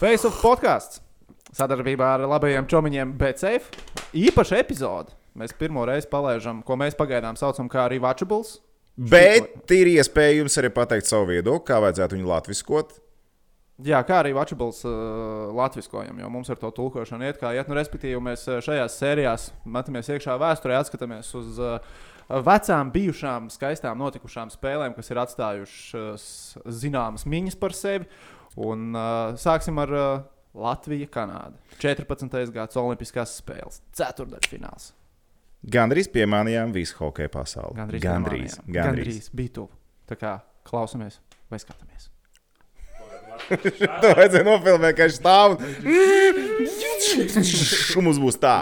Face of podkāsts sadarbībā ar labajiem čomiņiem BCF. Īpaša epizode. Mēs pirmo reizi palaižam, ko mēs pagaidām saucam par rewatchables. Bet ir iespēja jums arī pateikt savu viedokli, kā vajadzētu viņu latviskot. Jā, kā arī Watchables uh, latviskojam, jo mums ar to tulkošanu iet kā iet. Nu, respektīvi, mēs uh, šajās sērijās metamies iekšā vēsturē, atskatāmies uz uh, vecām, bijušām, skaistām, notikušām spēlēm, kas ir atstājušas uh, zināmas miņas par sevi. Un uh, sāksim ar uh, Latviju, Kanādu. 14. gads Olimpiskās spēles, ceturdaļfināls. Gandrīz piemānījām visu hokeja pasauli. Gandrīz, gandrīz. piemānījām. gandrīz bija tuvu. Tā kā klausamies vai skatāmies. Tā vajadzēja nofilmēt, ka viņš stāv. Un mums būs tā.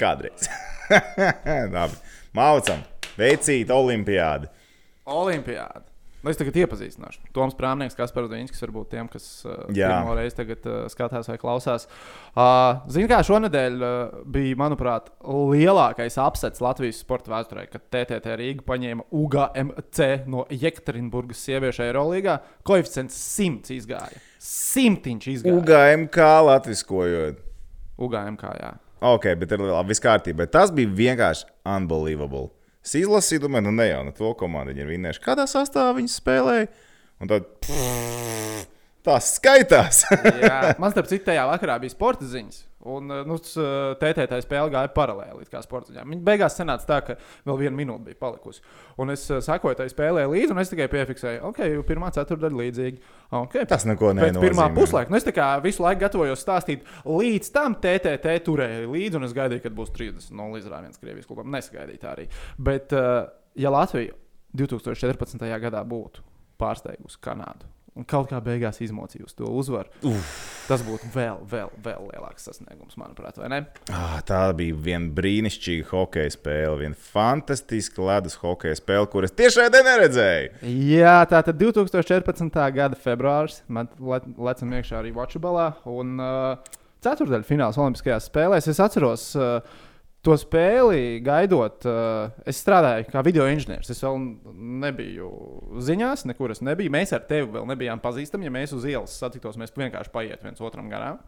Kādreiz. Mācām, veicīt olimpiādu. Olimpiāda. Nu, es tagad iepazīstināšu. Toms Prāmnieks, kas par Dīņš, kas varbūt tiem, kas uh, pirmo reizi tagad uh, skatās vai klausās. Uh, Ziniet, kā šonadēļ uh, bija, manuprāt, lielākais apsets Latvijas sporta vēsturē, kad TTT Rīga paņēma UGMC no Jekaterinburgas sieviešu Eirolīgā. Koeficients 100 izgāja. Simtiņš izgāja. UGMK latviskojot. UGMK, jā. Ok, bet ir labi, viss kārtībā. Bet tas bija vienkārši unbelievable. Es izlasīju, domāju, nu ne jau ne to komandu viņi ir vinnējuši. Kādā sastāvā viņi spēlēja? Un tad tas skaitās. Man starp citu, tajā vakarā bija sporta ziņas. Un uh, nu, uh, TTT spēle gāja paralēli kā sporta ziņām. Viņa beigās sanāca tā, ka vēl viena minūte bija palikusi. Un es uh, sekoju tai spēlē līdzi, un es tikai piefiksēju, ok, pirmā ceturdaļa līdzīga. Okay, Tas neko Pēc pirmā nenozīmē. puslaika. Nu, es visu laiku gatavojos stāstīt, līdz tam TTT turēja līdzi, un es gaidīju, kad būs 30 no izrāviens Krievijas klubam. Nesagaidīju tā arī. Bet, ja Latvija 2014. gadā būtu pārsteigusi Kanādu un kaut kā beigās izmocījusi to uzvaru, Uf. tas būtu vēl, vēl, vēl lielāks sasniegums, manuprāt, vai ne? Ah, tā bija viena brīnišķīga hokeja spēle, viena fantastiska ledus hokeja spēle, kuras tiešai neredzēju. Jā, tā tad 2014. gada februāris. Mēs le, lecam iekšā arī Watchabalā. Un uh, ceturdaļā fināls Olimpiskajās spēlēs es atceros. Uh, To spēli gaidot, uh, es strādāju kā video inženieris. Es vēl nebiju ziņās, nekur es nebiju. Mēs ar tevi vēl nebijām pazīstami. Ja mēs uz ielas satiktos, mēs vienkārši paiet viens otram garām.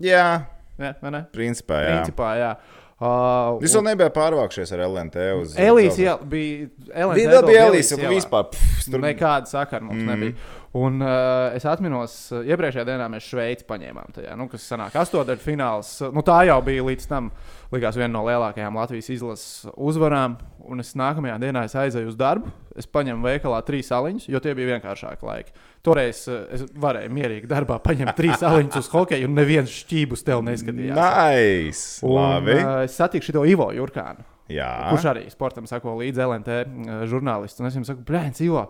Jā, Jā, vai ne? principā, jā. Principā, jā. Uh, Jūs vēl nebijāt pārvākšies ar LNT uz Elīze bija. LNT Bija Elīze, ielā. vispār. Pff, tur Nekāda sakara mums mm. nebija. Un uh, es atceros, uh, iepriekšējā dienā mēs Šveici paņēmām. Tajā, nu, kas sanāk, astotdaļu fināls. Nu, tā jau bija līdz tam, likās viena no lielākajām Latvijas izlases uzvarām. Un es nākamajā dienā es aizēju uz darbu. Es paņēmu veikalā trīs aliņus, jo tie bija vienkāršāki laiki. Toreiz uh, es varēju mierīgi darbā paņemt trīs aliņus uz hokeju, un neviens šķībus tev neskatījās. Nice! Un, Labi! uh, es satikšu to Ivo Jurkānu. Jā, Kurš arī sportam sako līdzi LNT uh, žurnālists. Un es viņam saku, Brāns, Ivo,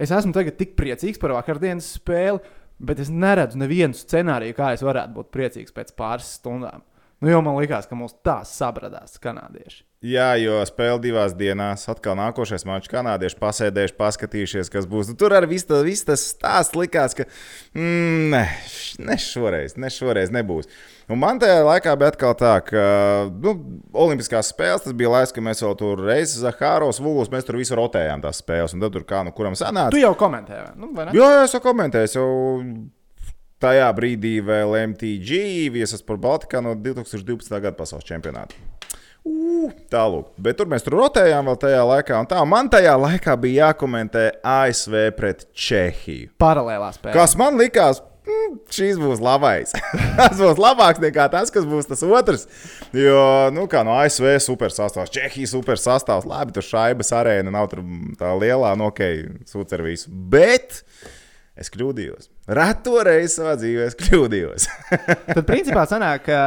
es esmu tik priecīgs par vakardienas spēli, bet es neredzu nevienu scenāriju, kā es varētu būt priecīgs pēc pāris stundām. Nu, jo man likās, ka mums tā sabradās kanādieši. Jā, jo spēle divās dienās, atkal nākošais mačs, kanādieši pasēdējuši, paskatījušies, kas būs. Nu, tur arī viss, tā, viss tas stāsts likās, ka mm, ne, ne šoreiz, ne šoreiz nebūs. Un man tajā laikā bija atkal tā, ka nu, Olimpiskās spēles tas bija laiks, kad mēs vēl tur reizes Zahāros, Vūgos, mēs tur visu rotējām tās spēles. Un tad tur kā nu kuram sanāca. Tu jau komentēji, nu, vai ne? Jā, jā, es jau komentēju. Es jau tajā brīdī vēl MTG viesas par Baltikā no 2012. gada pasaules čempionāta. Uh, Tālāk, bet tur mēs tur rotējām vēl tajā laikā. Un tā man tajā laikā bija jākomentē ASV pret Čehiju. Paralēlā spēlē. Kas man likās, mm, šīs būs labais. tas būs labāks nekā tas, kas būs tas otrs. Jo, nu, kā no ASV super sastāvs, Čehijas super sastāvs, labi, tur šaibas arēna nav tur tā lielā, nu, ok, sūdz ar visu. Bet es kļūdījos. Reto reizi savā dzīvē kļūdījos. Tad, principā, sanāk, ka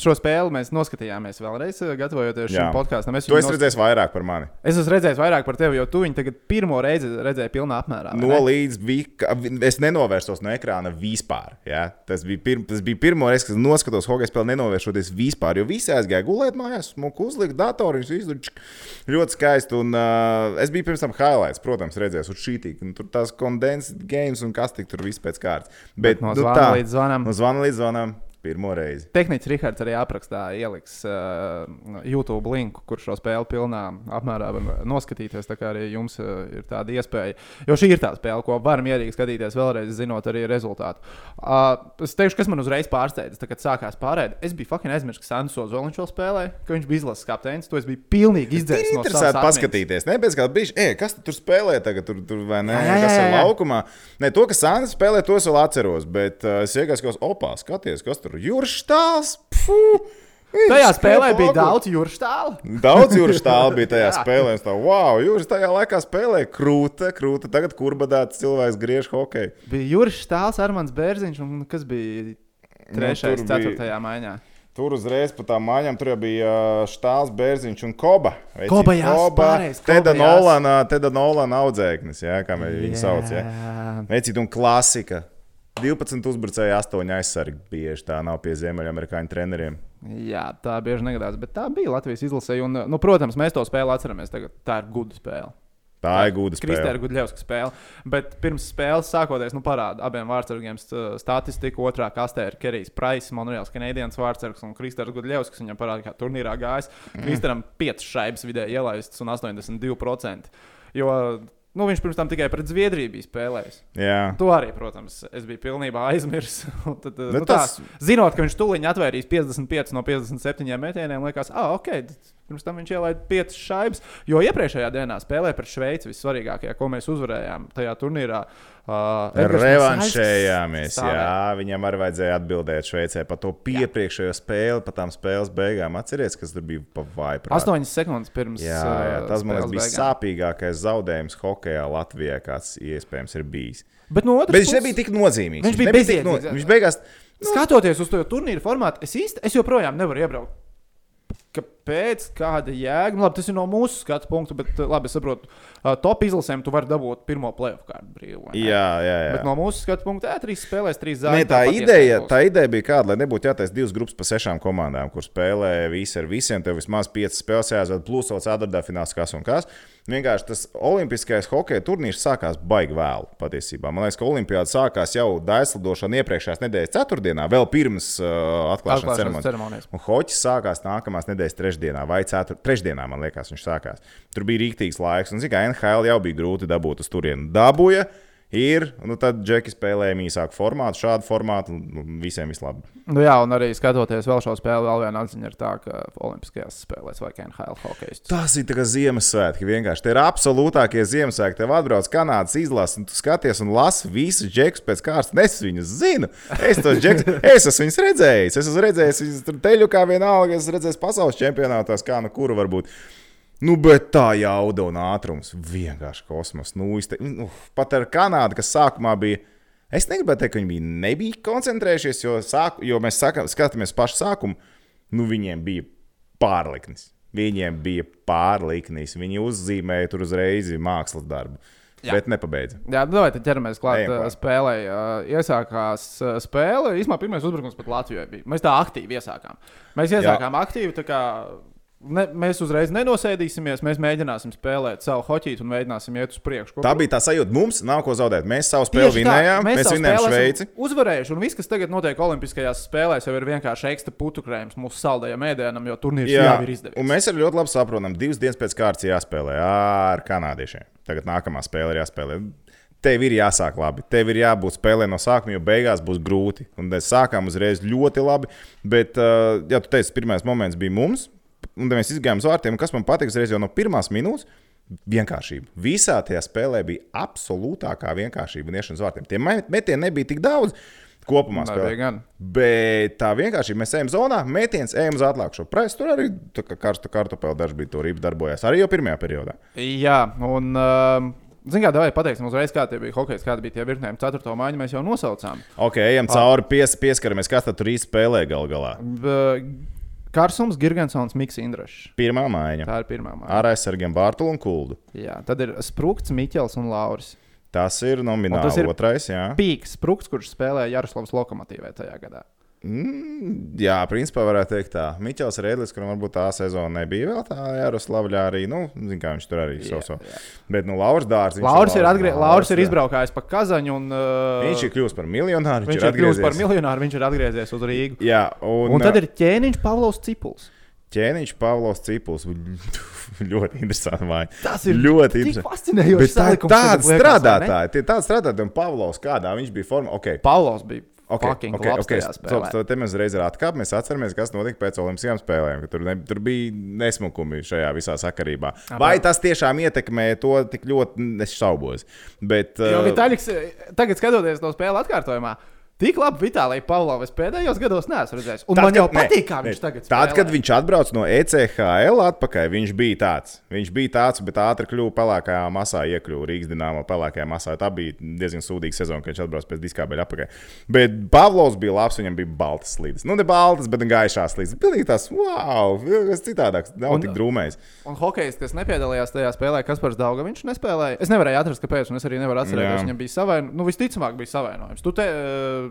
šo spēli mēs noskatījāmies vēlreiz, gatavojoties šim podkāstam. Es to viņu es nos- redzēju vairāk par mani. Es esmu redzējis vairāk par tevi, jo tu viņu tagad pirmo reizi redzēji pilnā apmērā. No līdz bija, es nenovērsos no ekrāna vispār. Ja? Tas, bija pir, tas bija pirmo reizi, kad noskatos hokeja spēli, nenovēršoties vispār. Jo visi aizgāja gulēt mājās, smuku uzlikt datoru, viņš izdarīja ļoti skaisti. Un, uh, es biju pirms tam highlights, protams, redzējis, un šī tīk, un tur tās condensed games un kas tik tur viss pēc kārtas. Bet, no nu, zvana līdz zvanam. No zvana līdz zvanam. Pirmo reizi. Tehnicis Rihards arī aprakstā ieliks uh, YouTube linku, kur šo spēli pilnā apmērā var noskatīties. Tā kā arī jums uh, ir tāda iespēja. Jo šī ir tā spēle, ko var mierīgi skatīties vēlreiz, zinot arī rezultātu. Uh, es teikšu, kas man uzreiz pārsteidza, tad, kad sākās pārējai. Es biju fucking aizmirsis, ka Sandrs Ozoliņš vēl spēlēja, ka viņš bija izlases kapteinis. To es biju pilnīgi izdzēsis. Ir No interesanti paskatīties. Nē, pēc kāda brīža, e, kas tu tur spēlē tagad, tur, tur vai ne? Jā, jā, Kas jā, ir jā. laukumā? Nē, to, ka Sandra spēlē, to es vēl atceros. Bet uh, es iegāju, ka, opā, skaties, kas tur ir. Jurštāls! Tajā spēlē bija daudz jūras tālu. Daudz jūras tālu bija tajā Jā. spēlē. Tā, wow, jūras tajā laikā spēlēja krūta, krūta. Tagad kurbadāts cilvēks griež hokeju. Bija jūras tāls, Armāns Bērziņš un kas bija trešais, Nu, tur bija- ceturtajā maiņā. Tur uzreiz pa tām mājām tur bija uh, Štāls, Bērziņš un Koba. Vecīt Koba, jā, Koba, Teda. Nolana, Teda Nolana audzēknis, jā, kā viņu sauc. Jā. Vecīt un klasika. 12 uzbrucēji, 8 aizsargi. Bieži tā nav pie Ziemeļamerikāņu treneriem. Jā, tā bieži negadās, bet tā bija Latvijas izlasē. Un, nu, protams, mēs to spēli atceramies. Tagad. Tā ir guda spēle. Tā ir gudra spēle. Gudļevska spēle. Bet pirms spēles sākoties, nu, parāda abiem vārdsargiem st- statistiku. Otrā kastē ir Kerijs Price, Monreāls Kanādienas vārdsargs un Kristēns Gudļevskis. Viņam parāda, kā turnīrā gājis. Mhm. Kristēnam 5 šaibas vidēji ielaistas un 82%. Jo nu, viņš pirms tam tikai pret Zviedriju bija spēlējis. Jā. To arī, protams, es biju pilnībā aizmirsis. Tad, Nu, nu, tas- tas... Zinot, ka viņš tūlīt atvērīs 55 no 57 metieniem, liekas, ah, ok, pirms tam viņš ielaida 5 šaibas. Jo iepriekšējā dienā spēlēja pret Šveici vissvarīgākajā, ko mēs uzvarējām tajā turnīrā. Uh, Revanšējāmies. Jā, viņam arī vajadzēja atbildēt Šveicē par to iepriekšējo spēli, par tām spēles beigām. Atcerieties, kas tur bija pa vaipu. 8 sekundes pirms. Jā, jā, tas man bija beigām. sāpīgākais zaudējums hokeja Latvijā, kāds iespējams ir bijis. Bet, no Bet viņš puses- nebija tik nozīmīgs. Viņš bija bezjēdzīgs. Viņš beigās. Skatoties uz to turnīru formātu, es īsti es joprojām nevaru iebraukt. Kāpēc? Kāda jēga? Nu, labi, tas ir no mūsu skatu punkta, bet uh, labi, es saprotu, uh, top izlasēm tu vari dabūt pirmo playoff kārtu brīvu. Jā, jā, jā. Bet no mūsu skatu punkta, jā, trīs spēlēs, trīs zāles. tā, ideja, tā ideja bija kāda, lai nebūtu jātaisa divas grupas pa sešām komandām, kur spēlē visi ar visiem. Tev vismaz piecas spēles jāizved, plus vēl ceturtā fināls, kas un kas. Vienkārši tas olimpiskais hokeja turnīrs sākās baigi vēlu. Patiesībā. Man liekas, ka olimpiāda sākās jau daislidošana iepriekšējās nedēļas ceturtdienā, vēl pirms uh, atklāšanas Atklāšanas ceremonijas. Un hoķis sākās nākamās nedēļas trešdienā vai cetur... trešdienā, man liekas, viņš sākās. Tur bija rīktīgs laiks, un zināmā NHL jau bija grūti dabūt uz turieni. Dabūja, ir, nu tad Džeki spēlēja īsāku formātu, šādu formātu, un visiem vislabāk. Nu, jā, un arī skatoties vēl šo spēli, vēl viena atziņa ir tā, ka Olimpiskajās spēlēs vai NHL hokeja. Tas ir kā Ziemassvētki. Vienkārši tie ir absolūtākie Ziemassvētki. Tev atbrauc Kanādas izlase, un tu skaties un lasi visus džekus pēc kārtas. Es viņus zinu. Es tos džekus, es esmu viņus redzējis. Es esmu redzējis viņus teļu kā vienalga. Es esmu redzējis pasaules čempionātos, kā nu kuru varbūt. Nu, bet tā jauda un ātrums vienkārši kosmos. Nu, izte, nu, pat ar Kanādu, kas sākumā bija. Es negribētu teikt, ka viņi bija, nebija koncentrējušies, jo, sāku, jo mēs saka, skatāmies pašu sākumu. Nu, viņiem bija pārliknis. Viņiem bija pārliknis. Viņi uzzīmēja tur uzreiz mākslas darbu, Jā. bet nepabeidza. Jā, nu, tad ķeramies klāt Ejam spēlē. Iesākās spēle. Īsumā pirmais uzbrukums pat Latvijai bija. Mēs tā aktīvi iesākām. Mēs iesākām Jā. aktīvi. tā kā Ne, mēs uzreiz nenosēdīsimies, mēs mēģināsim spēlēt savu hoķītu un mēģināsim iet uz priekšu. Tā bija tā sajūta. Mums nav ko zaudēt. Mēs savu spēli Tieši tā, vinējām. Mēs, mēs savu vinējām Šveici. Uzvarējuši, un viss, kas tagad notiek Olimpiskajās spēlēs, jau ir vienkārši ekstra putukrējums mūsu saldējam ēdienam, jo turnīrs Jā, jau ir izdevies. un mēs arī ļoti labi saprotam, divas dienas pēc kārtas jāspēlē ar kanādiešiem. Tagad nākamā spēle ir jāspēlē. Tev ir jāsāk labi. Tev ir jābūt spēlē no sākuma, jo beigās būs grūti. Un mēs sākām uzreiz ļoti labi. Bet, uh, ja tu teici, pirmais moments bija mums, un mēs izgājām uz vārtiem, kas man patīk, uzreiz jau no pirmās minūtes. Vienkāršība. Visā tajā spēlē bija absolūtākā vienkāršība un iešanas vārtiem. Tie met- metieni nebija tik daudz kopumā. Spēlē. Bet tā vienkārši mēs ejam zonā, mētījums, ejam uz atlākšanu. Prasa tur arī karsta kartupeli daži bija tur darbojās. Arī jau pirmajā periodā. Jā, un. Um, Zinām, kā vai pateiksim uzreiz, kā tie bija hockey, kāda bija tie virknēm. Ceturto maiņu mēs jau nosaucām. Ok, ejam cauri, pies, pieskaramies, kas tur īsti spēlē gal galā. B- Karsums, Girgensons, Mikls Indrašs. Pirmā maiņa. Tā ir pirmā maiņa. Ar aizsargiem Bārtaļu un Kuldu. Jā, tad ir Sprūks, Miķels un Lauris. Tas ir nomināli Un tas ir- otrais. Jā. Pīks, Sprūks, kurš spēlēja Jaroslavas lokomotīvē tajā gadā. Mm, jā, principā varētu teikt tā. Miķels Rēdlis, kuram varbūt tā sezona nebija vēl tā Jaroslavļā arī, nu, zin kā viņš tur arī Jā, so. Bet, nu, Lauris Dārs. viņš Lauris ir, atgrie... Lauris ir izbraukājis pa Kazaņu. Un, uh, Viņš ir kļuvis par miljonāru. viņš ir kļuvis par miljonāru, viņš ir atgriezies uz Rīgu. Jā, un, Un tad ir ķēniņš Pavlovs Cipuls. ķēniņš Pavlovs Cipuls. ļoti interesanti. Vai. Tas ir ļoti fascinējoši. Tā ir tāda strādātāja, tie tādi strādātāji, un Pavlovs kādā viņš bija formā. Okay. Pavlovs bija Okay, fucking okay, okay. Stop, stop, te mēs reiz ir atkāpti. Mēs atceramies, kas notika pēc Olimpiskajām spēlēm. Tur, ne, tur bija nesmukumi šajā visā sakarībā. Vai tas tiešām ietekmē to tik ļoti, es šaubos. Bet, Jo uh, Vitaļiks, tagad skatoties to spēli atkārtojumā, tik labi Vitālija Pavlovs pēdējos gados neesmu redzējis. Un Tad, man jau kad- patīk, kā ne, viņš tagad Tad, spēlē. kad viņš atbrauc no ECHL atpakaļ, viņš bija tāds. Viņš bija tāds, bet ātri kļuva pelēkajā masā, iekļuva Rīgas dīnāmā pelēkajā masā. Tā bija diezgan sūdīga sezona, kad viņš atbrauc pēc diskābeļa atpakaļ. Bet Pavlovs bija labs, viņam bija baltas slīdes. Nu, ne baltas, bet gaišās slīdes. Pilnīgi tas, wow, kas citādāks, nav Un- tik drūmais. Un hokejs, kas nepiedalījās tajā spēlē, kas par daudz viņš nespēlēja. Es nevarēju atrast, kāpēc, un es arī nevaru atcerēties, viņam bija savainojums. Nu, visticamāk, bija savainojums. Tu te, eh,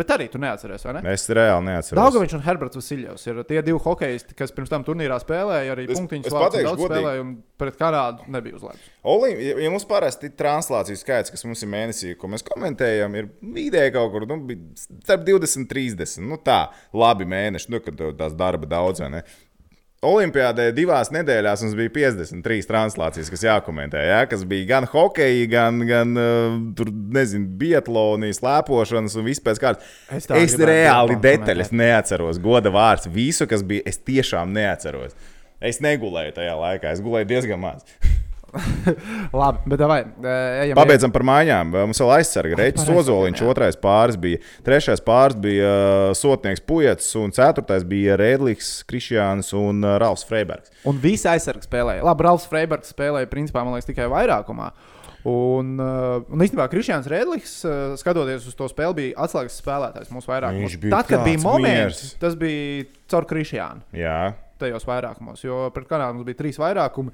bet arī tu neatceries, vai ne? Es reāli neatceros. Daudzpusīgais un Herberts Vasiljovs ir tie divi hokejisti, kas pirms tam turnīrā spēlēja, arī punktiņus godīgi. spēlēja, un pret Kanādu nebija uzlēmts. Olim, ja, ja mums parasti translācijas skaits, kas mums ir mēnesī, ko mēs komentējam, ir vidēji kaut kur nu, starp 20 un 30. Nu, tā, labi mēneši, nu, kad tās darba daudz. vai ne? Olimpiādē divās nedēļās mums bija 53 translācijas, kas jākomentē. Ja? Kas bija gan hokeja, gan, gan uh, nezinu, biatlonijas, slēpošanas un viss pēc kārtas. Es Es, reāli detaļas neatceros. Goda vārds, visu, kas bija, es tiešām neatceros. Es negulēju tajā laikā, es gulēju diezgan maz. Labi, bet vai ejam? Pabeidzam par mājām. Mums vēl aizsarga Reķis par Ozoliņš, otrais pāris bija. Trešais pāris bija uh, Sotnieks Pujats, un ceturtais bija Rēdlis, Krišjāns un uh, Ralfs Freibergs. Un visi aizsargi spēlēja. Labi, Ralfs Freibergs spēlēja principā, man liekas, tikai vairākumā. Un, uh, un īstenībā Kristians Rēdlis, uh, skatoties uz to spēli, bija atslēgas spēlētājs mūsu vairākumos. Viņš bija Tad, kad bija moments, miers. tas bija caur Kristiānu Jā, tajos vairākumos. Jo pret Kanādu mums bija trīs vairākumi.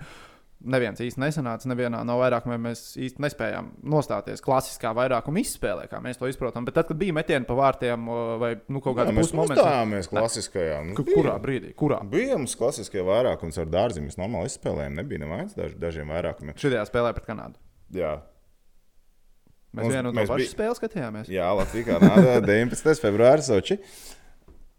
Neviens īsti nesanāca, nevienā no vairākumiem mēs īsti nespējām nostāties klasiskā vairākuma izspēlē, kā mēs to izprotam. Bet tad, kad bija metieni pa vārtiem vai nu, kaut kāda Jā, mēs nostājāmies klasiskajā. Nu, Ku- bija. kurā brīdī, kurā? Bija mums klasiskajā vairākums ar dārziem. Mēs normāli izspēlējām. Nebija nevajag daž, dažiem vairākumiem. Šajā spēlē pret Kanādu. Jā, Mēs vienu no pašu bij- spēli skatījāmies. Jā Latvijā nāca 19. februāris Soči.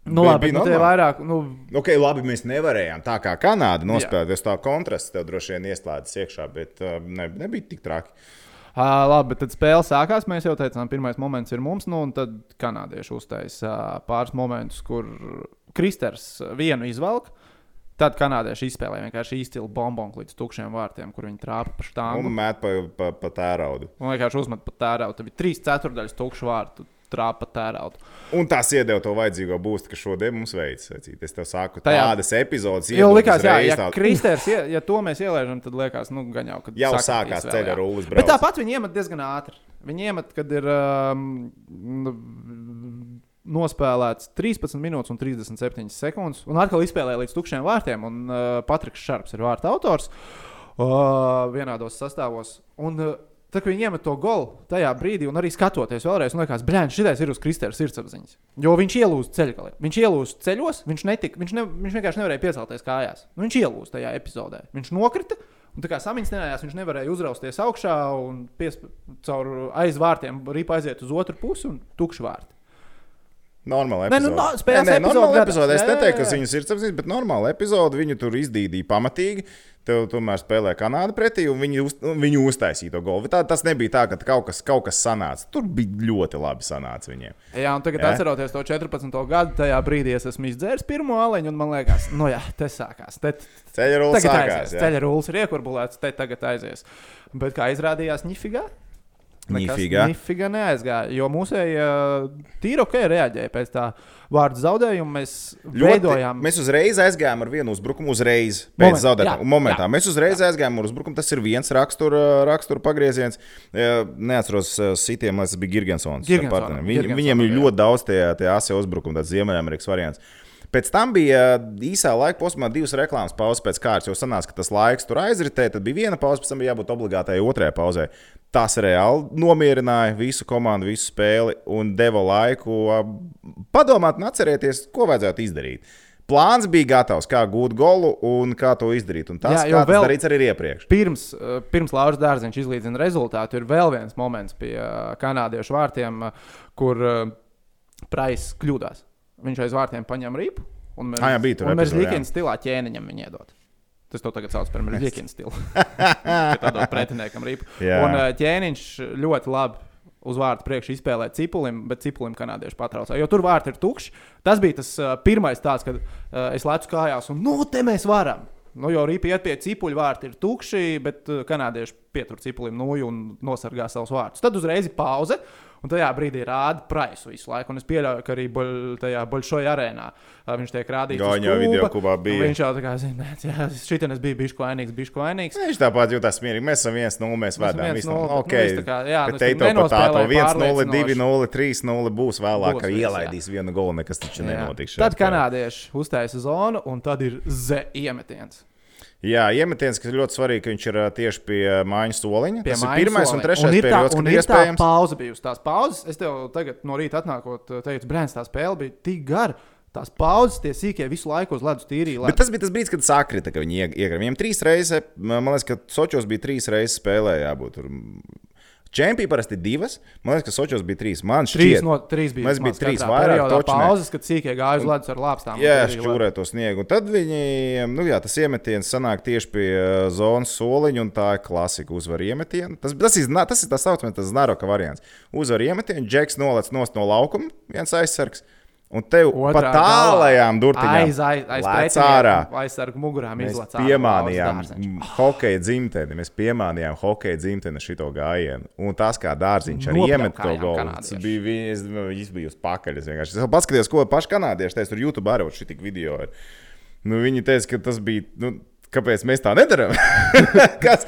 Nu, Bija- labi, bija nu, normāli. vairāk, nu, Ok, labi, mēs nevarējām tā kā Kanāda nospēlēt. Es tā kontrasts tev droši vien ieslēdzas iekšā, bet uh, ne, nebija tik traki. ā, labi, tad spēle sākās. Mēs jau teicām, pirmais moments ir mums, nu, un tad kanādieši uztaisīja pāris momentus, kur Kristers vienu izvelk. Tad kanādieši izspēlēja vienkārši izcilu bombonu līdz tukšiem vārtiem, kur viņi trāpa pa Un štāmu. met pa, pa, pa tēraudu. Un vienkārši uzmet pat tēraudu. Tad bija trīs ceturdaļas tukšu vārtu, trāpa pa tēraudu. Un tas iedeva to vajadzīgo būstu, kas šodien mums veids. Es tev saku, Tajā- tādas epizodes iedod likās, jā, ja tādu- Kristers, ja, ja to mēs ielaižam, tad liekas, nu, gan jau, kad Jau sākās ceļa rullis Bet tāpat viņi iemet diezgan ātri. Viņi iemet, kad ir um, nu, nospēlēts 13 minūtes un 37 sekundes, un atkal izspēlēja līdz tukšiem vārtiem. Un uh, Patriks Šarps ir vārta autors uh, vienādos sastāvos. Un, uh, Tad, kad viņi iemet to golu tajā brīdī, un arī skatoties vēlreiz, man liekas, brāļ, šis ir uz Kristēna sirdsapziņas. Jo viņš ielūza ceļgalī. Viņš ielūza ceļos, viņš, netika, viņš, ne, viņš vienkārši nevarēja piecelties kājās. Nu, viņš ielūza tajā epizodē. Viņš nokrita, un tā kā samiņķinājās, viņš nevarēja uzrausties augšā un piesp... caur aizvārtiem ripa aiziet uz otru pusi un tukšu vārtu. Normāla Nē, nu, epizode. no- Nē, nē, epizode normāla epizode. Es neteiktu, ka viņas ir apziņas, bet normāla epizode. Viņu tur izdīdīja pamatīgi. Tev tomēr spēlē Kanāda pretī, un viņi, uz, viņi uztaisīja to golu. Tā, tas nebija tā, ka kaut kas, kaut kas sanāca. Tur bija ļoti labi sanāca viņiem. Jā, un tagad, Jā. atceroties to 14. gadu, tajā brīdī es esmu izdzēris pirmo aleņu, un man liekas, nu jā, tas sākās. Te, Ceļa rullis sākās. aizies. jā. Ceļa rullis ir iekurbuļēts, te tagad aizies. Bet kā izrādījās, Nifigā? Nifigā. Nifigā neaizgāja, jo mūsēji uh, tīri ok reaģēja pēc tā vārdu zaudējuma. Mēs Ļoti, veidojām. mēs uzreiz aizgājām ar vienu uzbrukumu, uzreiz pēc Moment, zaudējuma. jā, Momentā jā, mēs uzreiz aizgājām ar uzbrukumu. Tas ir viens rakstura rakstur pagrieziens. Neatceros sitiem, tas bija Girgensons. Starp partneriem. Viņ, Girgensonam, viņiem ir jā. ļoti daudz tie, tie asie uzbrukumi, tāds Ziemeļamerikas variants. Pēc tam bija eh, īsā laika posmā divas reklāmas pauzes pēc kārtas, jo sanāca, ka tas laiks tur aizritēja. Tad bija viena pauze, pēc tam bija jābūt obligātai otrajai pauzē. Tas reāli nomierināja visu komandu, visu spēli un deva laiku padomāt un atcerēties, ko vajadzētu izdarīt. Plāns bija gatavs, kā gūt golu un kā to izdarīt. Un tas, Jā, tas darīts arī iepriekš. Pirms, uh, pirms Lauris Dārziņš izlīdzina rezultātu, ir vēl viens moments pie uh, kanādiešu vārtiem, kur uh, Prais kļūdās. Viņš aiz vārtiem paņem ripu. Un Ah, jā, bija tur mēs. Līkina stilā ķēniņam viņu iedod. Tas to tagad sauc par Līkina stilu. Tādot pretiniekam ripu. Jā. Un uh, ķēniņš ļoti labi uz vārtu priekšu izspēlēja cipulim, bet cipulim kanādieši patraucā. Jo tur vārti ir tukši. Tas bija tas uh, pirmais tāds, kad uh, es lecu kājās un nu, te mēs varam. Nu, jo rīpi iet pie cipuļu vārti ir tukši, bet uh, kanādieši pietur cipulim nūju un nosargā savus vārtus. Tad uzreiz pauze. Un tajā brīdī rāda praisu visu laiku. Un es pieļauju, ka arī boļ, tajā Bolšoja arēnā viņš tiek rādīts. uz Gaņā kūpa, videokubā un bija. Viņš jau tā kā zina, jā, šitien es biju bišķi vainīgs, bišķi vainīgs. Viņš tāpat jutās mierīgi. Mēs esam 1-0, mēs esam vedām. 1:0, visu bet, no- nu, Okay. viss tā kā, jā, nu, Bet es te tur to pat tādu nenospēlēju 1-0, 2-0, pārliecinoši. 3-0 būs vēlāk, ka viss, jā. ielaidīs vienu golu, nekas taču Jā. nenotiks. Tad kanādieši uztaisa zonu, un tad ir ze iemetiens. Jā, iemetiens, kas ir ļoti svarīgi, ka viņš ir tieši pie mājiņu soliņa. Pie Tas ir mājas pirmais un soliņa. trešais ir tā, periods, un kad ir tā iespējams. pauze bijusi. Tās pauzes, es tev tagad no rīta atnākot, teicu, Brēns, tā spēle bija tik gara. Tās pauzes, tie sīkie visu laiku uz ledus tīrīja. Bet tas bija tas brīdis, kad sakrita, ka viņi iekrita. Viņiem trīs reizes, man liekas, ka Sočos bija trīs reizes spēlē jābūt. Tur Čempionā parasti ir divas. Man liekas, ka Sočos bija trīs. Man Trīs, šķiet, no, trīs bija. Vismaz bija trīs vairāk, periodā točnē. pauzes, kad sīkie gāja uz ledus ar lāpstām. Jā, šķūrē to sniegu. Un tad viņi, nu jā, tas iemetiens sanāk tieši pie uh, zonas soliņa, un tā ir klasika uzvar iemetienu. Tas, tas, ir, tas ir tā saucamais, tas znaroka variants. Uzvar iemetienu, džeks nolec no laukuma, viens aizsargs. Un tev pa Otrā tālajām durtiņām Aiz, aiz, aiz ārā. Aizsargu mugurām Mēs izlaiž ārā. piemānījām hokeja dzimteni. Mēs piemānījām hokeja dzimteni šito gājienu. Un tas, kā dārziņš arī iemet to golu, tas bija viņas, viņas bija uz pakaļ. Es vienkārši es paskatījos, ko paši kanādieši teica. Tur YouTube arī šī video. Ir. Nu, viņi teica, ka tas bija. Nu, Kāpēc mēs tā nedarām? kas,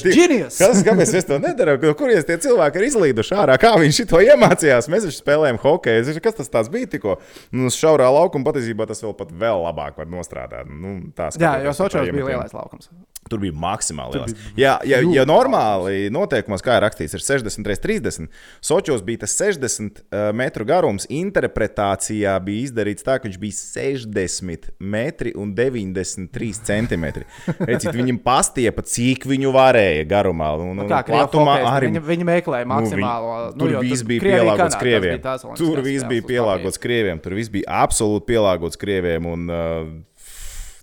ti- genius! Kas, kāpēc mēs to nedarām? No kurienes tie cilvēki ir izlīduši ārā? Kā viņi to iemācījās? Mēs taču spēlējām hokeju. Kas tas bija tikko? Nu, šaurā laukuma patiesībā tas vēl, pat vēl labāk var nostrādāt. Nu, tā Jā, jo Sočos bija lielais laukums. Tur bija maksimāli liels. Jā, ja, ja normāli noteikumos, kā ir rakstīts, ir 60 reizes 30, Sočos bija tas 60 uh, metru garums. Interpretācijā bija izdarīts tā, ka viņš bija 60 metri un 93 centimetri. Redziet, viņam pastiepa, cik viņu varēja garumā. Un, un, Nu, Kā platumā krievi arī. Viņi, viņi meklēja Nu, maksimālo. Tur jo viss bija pielāgots krieviem. Tur viss bija pielāgots krieviem. Tur viss bija absolūti pielāgots krieviem. Un, uh,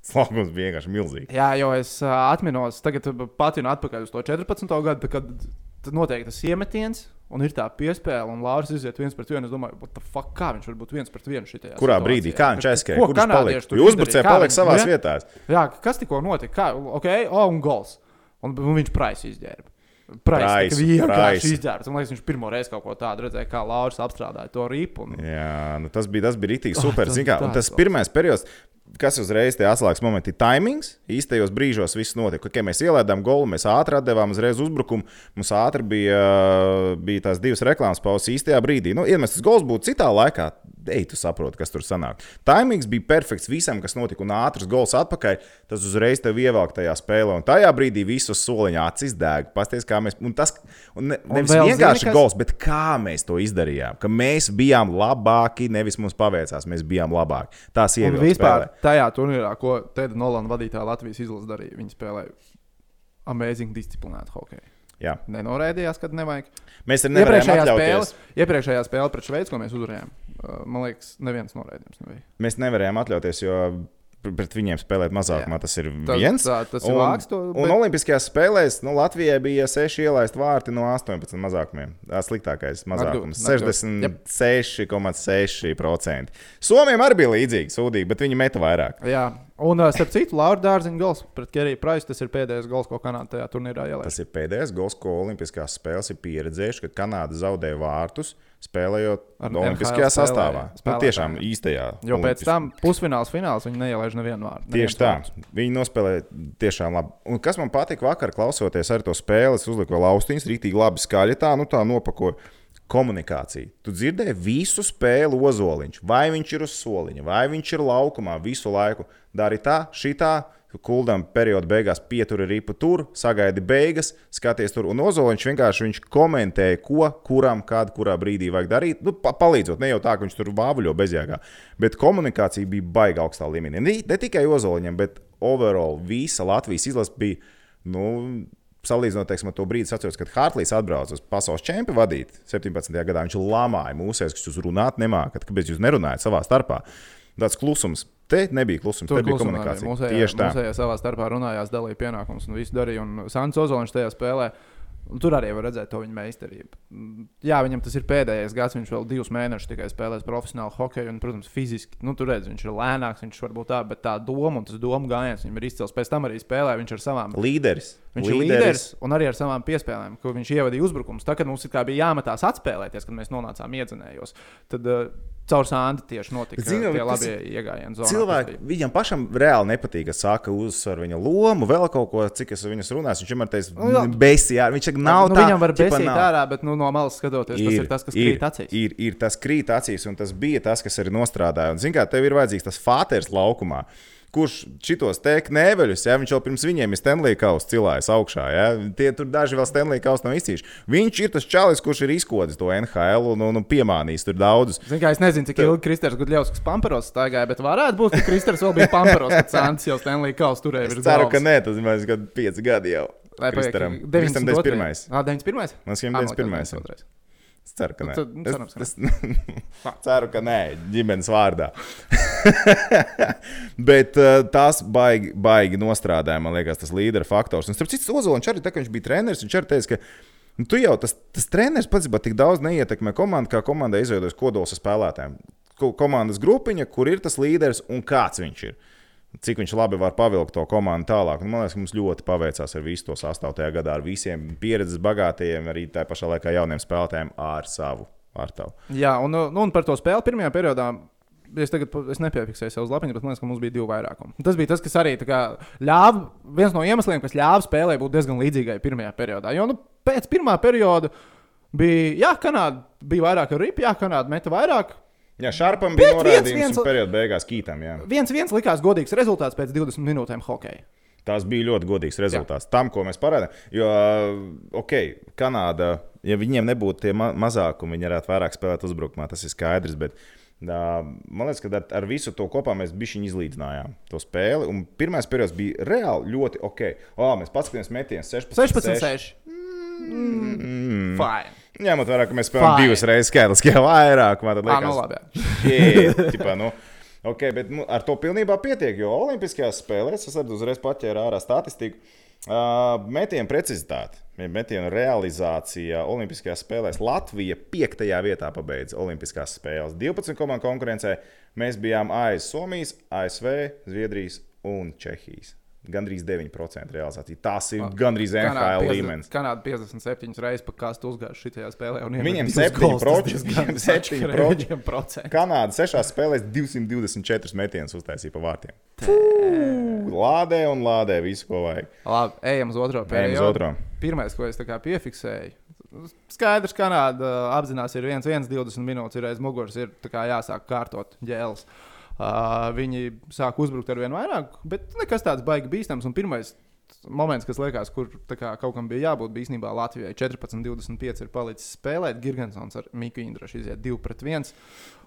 Slāpums bija vienkārši milzīgs. Jā, jo es uh, atminos, tagad patinu atpakaļ uz to 14. gadu, kad notiek tas iemetiens. Un ir tā piespēle, un Lārs iziet viens pret vienu. Es domāju, what the fuck, kā viņš var būt viens pret vienu šajā Kurā brīdī? Kā viņš aizskrēja? Ko Kur viņš palika? uzbrucēji palika savās nu, jā. vietās. Jā, kas tikko notika? Kā, ok, o, un gols. Un, un viņš praisa izģērba. Praisa Praisu, vienkārši izģērbs. Man liekas, viņš pirmo reizi kaut ko tādu redzēja, kā Lauris apstrādāja to ripu. Un... Jā, nu tas bija, tas bija rīktīgi super. tas zini kā, tas pirmais periods, kas uzreiz tie atslēgas momenti, ir timings. Īstajos brīžos viss notika. Okay, mēs ielaidām golu, mēs ātri atdevām uzreiz uzbrukumu. Mums ātri bija, bija tās divas reklāmas pauzes īstajā brīdī. Nu, ja mēs tas gols būtu citā laikā, ej, tu saproti, kas tur sanāk. Timings bija perfekts visam, kas notika, un ātrs gols atpakaļ. Tas uzreiz tev ievelk tajā spēlē. Un tajā brīdī visus soliņā acis deg. Pasties, kā mēs. Un tas un ne, Un nevis vēl vienkārši zini, kas- gols, bet kā mēs to izdarījām. Ka mēs bijām labāki, nevis mums paveicās, mēs bijām labāki. Tās Un ievilka vispār spēlē. tajā turnīrā, ko Tēda Nolana vadītā Latvijas izlase darīja, viņi spēlēja amazing disciplinētu hokeju. Jā. Nenoraidījās, kad nevajag. Mēs arī Iepriekšējā atļauties. iepriekšējā spēle pret Šveici, ko mēs uzvarējām, man liekas, neviens noraidījums nebija. Mēs nevarējām atļauties, jo pret viņiem spēlēt mazākumā. Jā. Tas ir Tas- viens. tā- tas ir vāks to, un bet- Olimpiskajās spēlēs nu, Latvijai bija 6 ielaist vārti no 18 mazākumiem. Tā sliktākais mazākums Nagdu- 66,6%. Somijam arī bija līdzīgi sūdīgi, bet viņi meta vairāk. Jā, un starp citu, Laura Dārziņa gols pret Keriju Praisu. Tas ir pēdējais gols, ko Kanāda tajā turnīrā ielaiž. Tas ir pēdējais gols, ko Olimpiskās spēles ir pieredzējuši, kad Kanāda zaudēja vārtus, spēlējot Olimpiskajā sastāvā. Nu, tiešām īstajā. Jo pēc tam pusfināls, fināls viņi neielaiž nevienu vārdu. Tieši tā. Viņi nospēlēja tiešām labi. Un kas man patika vakar, klausoties ar to spēli, uzliku vēl austiņas, rītīgi labi skaļi tā, nu tā nopakoju. Komunikācija. Tu dzirdēji visu spēli ozoliņš. Vai viņš ir uz soliņa, vai viņš ir laukumā visu laiku. Dari tā, šitā, Kuldam perioda beigās pieturi ripu tur, sagaidi beigas, skaties tur. Un Ozoliņš vienkārši viņš komentēja, ko, kuram, kādā, kurā brīdī vajag darīt. Nu, pa, palīdzot, ne jau tā, ka viņš tur vāvuļo bezjēgā, bet komunikācija bija baiga augstā līmenī. Ne, ne tikai Ozoliņam, bet overall visa Latvijas izlase bija. Nu, Salīdzinot teiksim, to brīdi, atceros, kad Hartlīs atbrauca uz pasaules čempionu vadīt 17. gadā. Viņš lamāja mūsēs, ka jūs runāt nemākat, kāpēc jūs nerunājat savā starpā. Tāds klusums. Te nebija klusums, Tur bija komunikācija. Mūsējā, Tieši tā. Mūsējā savā starpā runājās, dalīja pienākumus un visu darīja. Un Sants Ozoliņš tajā spēlē. Un tur arī var redzēt to viņa meistarību. Jā, viņam tas ir pēdējais gads. Viņš vēl divus mēnešus tikai spēlēs profesionālu hokeju. Un, protams, fiziski, nu, tur redz, viņš ir lēnāks, viņš varbūt tā, bet tā doma un tas domu gājiens viņam ir izcils. Pēc tam arī spēlē viņš ar savām Līderis. Viņš ir līderis un arī ar savām piespēlēm, ko viņš ievadīja uzbrukumus. Tā kā mums bija jāmetās atspēlēties, kad mēs nonācām iedzinējos, tad uh, caur sāndi tieši notika Zinu, tie bet tas labi iegājieni. Cilvēki, viņam pašam reāli nepatīk, ka saka, uzsver viņa lomu, vēl kaut ko, cik es ar viņu runāju. Viņš vienmēr teica, Nu, jā. besijā. Viņš saka, nav nu, tā. viņam var besīt ārā, bet nu, no malas skatoties, tas ir tas, kas ir, krīt acīs. Ir, ir tas krīt acīs, un tas bija tas, kas arī nostrādāja. Un, zin, kā, tev ir vajadzīgs tas fāters laukumā. Kurš šitos te knēveļus, ja viņš jau pirms viņiem ir Stanley Kausa cilājis augšā, ja? tie tur daži vēl Stanley Kausa nav izcīņš. Viņš ir tas čalis, kurš ir izkodis to NHL un, un, un piemānījis tur daudzus. Zin, kā, es nezinu, cik ilgi Kristers Gudļovskis Pamperos staigāja, bet varētu būt, ka Kristers vēl bija Pamperos, kad Sants jau Stanley Kaus turēja Es ceru, ka galvas. nē, tas ir kad 5 gadi jau. Kristaram. 92. Kristam 91. Ah, 91. Man Ah, šķiet, man liekas, 91. 92. Es ceru, ka Nu, nē. tad, nu, cerams, ka es, es, ceru, ka nē, ģimenes vārdā. Bet uh, tas baigi, baigi nostrādāja, man liekas, tas līdera faktors. Un, starp citu, Ozoliņš arī, tā, viņš bija treneris, viņš arī teica, ka nu, tu jau tas, tas treneris pats tik daudz neietekmē komandu, kā komandai izveidojas kodols ar spēlētājiem. Ko- Komandas grupiņa, kur ir tas līderis un kāds viņš ir. Cik viņš labi var pavilkt to komandu tālāk. Un, man liekas, ka mums ļoti paveicās ar visu to sastāvu tajā gadā, ar visiem pieredzes bagātajiem, arī tā pašā laikā jauniem spēlētājiem ar savu vārtavu. Jā, un, nu, un par to spēli pirmajā periodā. Es tagad es nepiefiksēju savu lapiņu, bet man liekas, ka mums bija divi vairākumi. Tas bija tas, kas arī ļāva, viens no iemesliem, kas ļāva spēlē būt diezgan līdzīgai pirmajā periodā. Jo nu, pēc pirmā perioda bija, jā, Kanāda bija vairāk ar ripu, jā, Kanāda meta vairāk. Jā, Šarpam bija norādījums, viens- periodā beigās kītam. Jā. Viens viens likās godīgs rezultāts pēc 20 minūtēm hokeja. Tas bija ļoti godīgs rezultāts jā. tam, ko mēs parādām. Jo, ok, Kanāda, ja viņiem nebūtu tie ma mazākumi, viņi varētu vairāk spēlēt uzbrukumā, tas ir skaidrs. Bet, uh, man liekas, ka ar, ar visu to kopā mēs bijām izlīdzinājām to spēli. Un pirmais periods bija reāli ļoti ok. O, mēs paskatījāmies metienus 16, 16, 6. Mm. Fine. Ņemot vērā, ka mēs spēlējām Fine. divas reizes skaitliski vairāk, man nu liekas, labi. jā. Shit, ķipā, nu, okay, bet nu, ar to pilnībā pietiek, jo Olimpiskajās spēlēs es arī uzreiz paķēru ārā statistiku. Uh, metienu precizitāte, metienu realizācija Olimpiskajās spēlēs. Latvija 5. vietā pabeidza Olimpiskās spēles. 12 komandu konkurencē mēs bijām aiz Somijas, ASV, Zviedrijas un Čehijas. Gandrīz 9% realizācija. Tas ir gandrīz NHL līmenis. Kanāda 57 reizes pa kastu uzgājuši šajā spēlē. Viņiem iemet divus septiņi gols, tas proči, diezgan viņiem septiņi atšķirīgi proči. viņiem procenti. Kanāda sešās spēlēs 224 metienus uztaisīja pa vārtiem. Fū, lādē un lādē visu, ko vajag. Labi, ejam uz otro otro. Pirmais, ko es piefiksēju. Skaidrs, ka Kanāda apzinās, ir 1-1, 20 minūtes ir aiz muguras, ir kā jāsāk kārtot ģēles. Uh, viņi sāk uzbrukt ar vien vairāk, bet nekas tāds baigi bīstams. Pirmais moments, kas liekas, kur kā, kaut kam bija jābūt, bija īstenībā Latvijai 14-25 ir palicis spēlēt. Girgensons ar Miku Indrašu iziet 2 pret 1.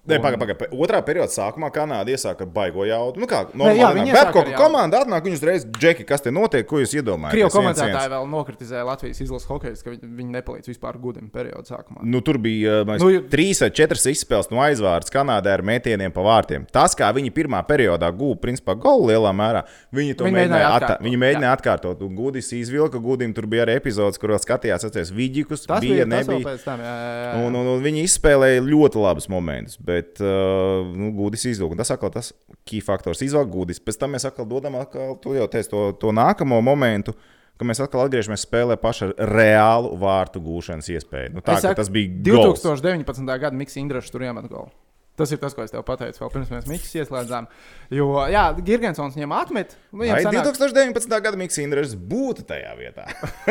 Nē, pagaidi, pagaidi. Otrā periodā sākumā Kanāda iesāka ar baigo jaudu. Nu, kā jā, normāli. iesāka Bet kaut ar kā jaudu. komanda atnāk, viņi uzreiz džeki, kas te notiek, ko jūs iedomājaties? Krievu komentētāji vēl nokritizēja Latvijas izlases hokeju, ka viņi, viņi nepalīdz vispār gudim periodu sākumā. Nu, tur bija uh, Nu, nu, trīs vai četras izspēles no aizvārds Kanādai ar metieniem pa vārtiem. Tas, kā viņi pirmā periodā guva, principā, golu lielā mērā, viņi to Viņi mēģināja, atkārtot. atkārtot, Viņi mēģināja atkārtot. Un Gudis izvilka, Gudim tur bija arī epizodes, kuros skatījās, atceries, Vidžikus, Tas bija, bija nebija. tam. Jā, jā, jā. Un, un, un viņi izspēlēja ļoti labus momentus, bet uh, nu, Gudis izvilka. Un Tas atkal tas key faktors izvelk Gudis. Pēc tam mēs atkal dodam, atkal, jau teici to, to nākamo momentu. ka Mēs atkal atgriežamies spēlē pašu reālu vārtu gūšanas iespēju. Nu, tā, saku, tas bija gols. 2019. gada Mikls Indrašs tur iemet golu. Tas ir tas, ko es tev pateicu, vēl pirms mēs Mikls ieslēdzām. Jo, jā, Girgensons viņam atmet. Viņam sanāk- 2019. gada Mikls Indrēs būtu tajā vietā?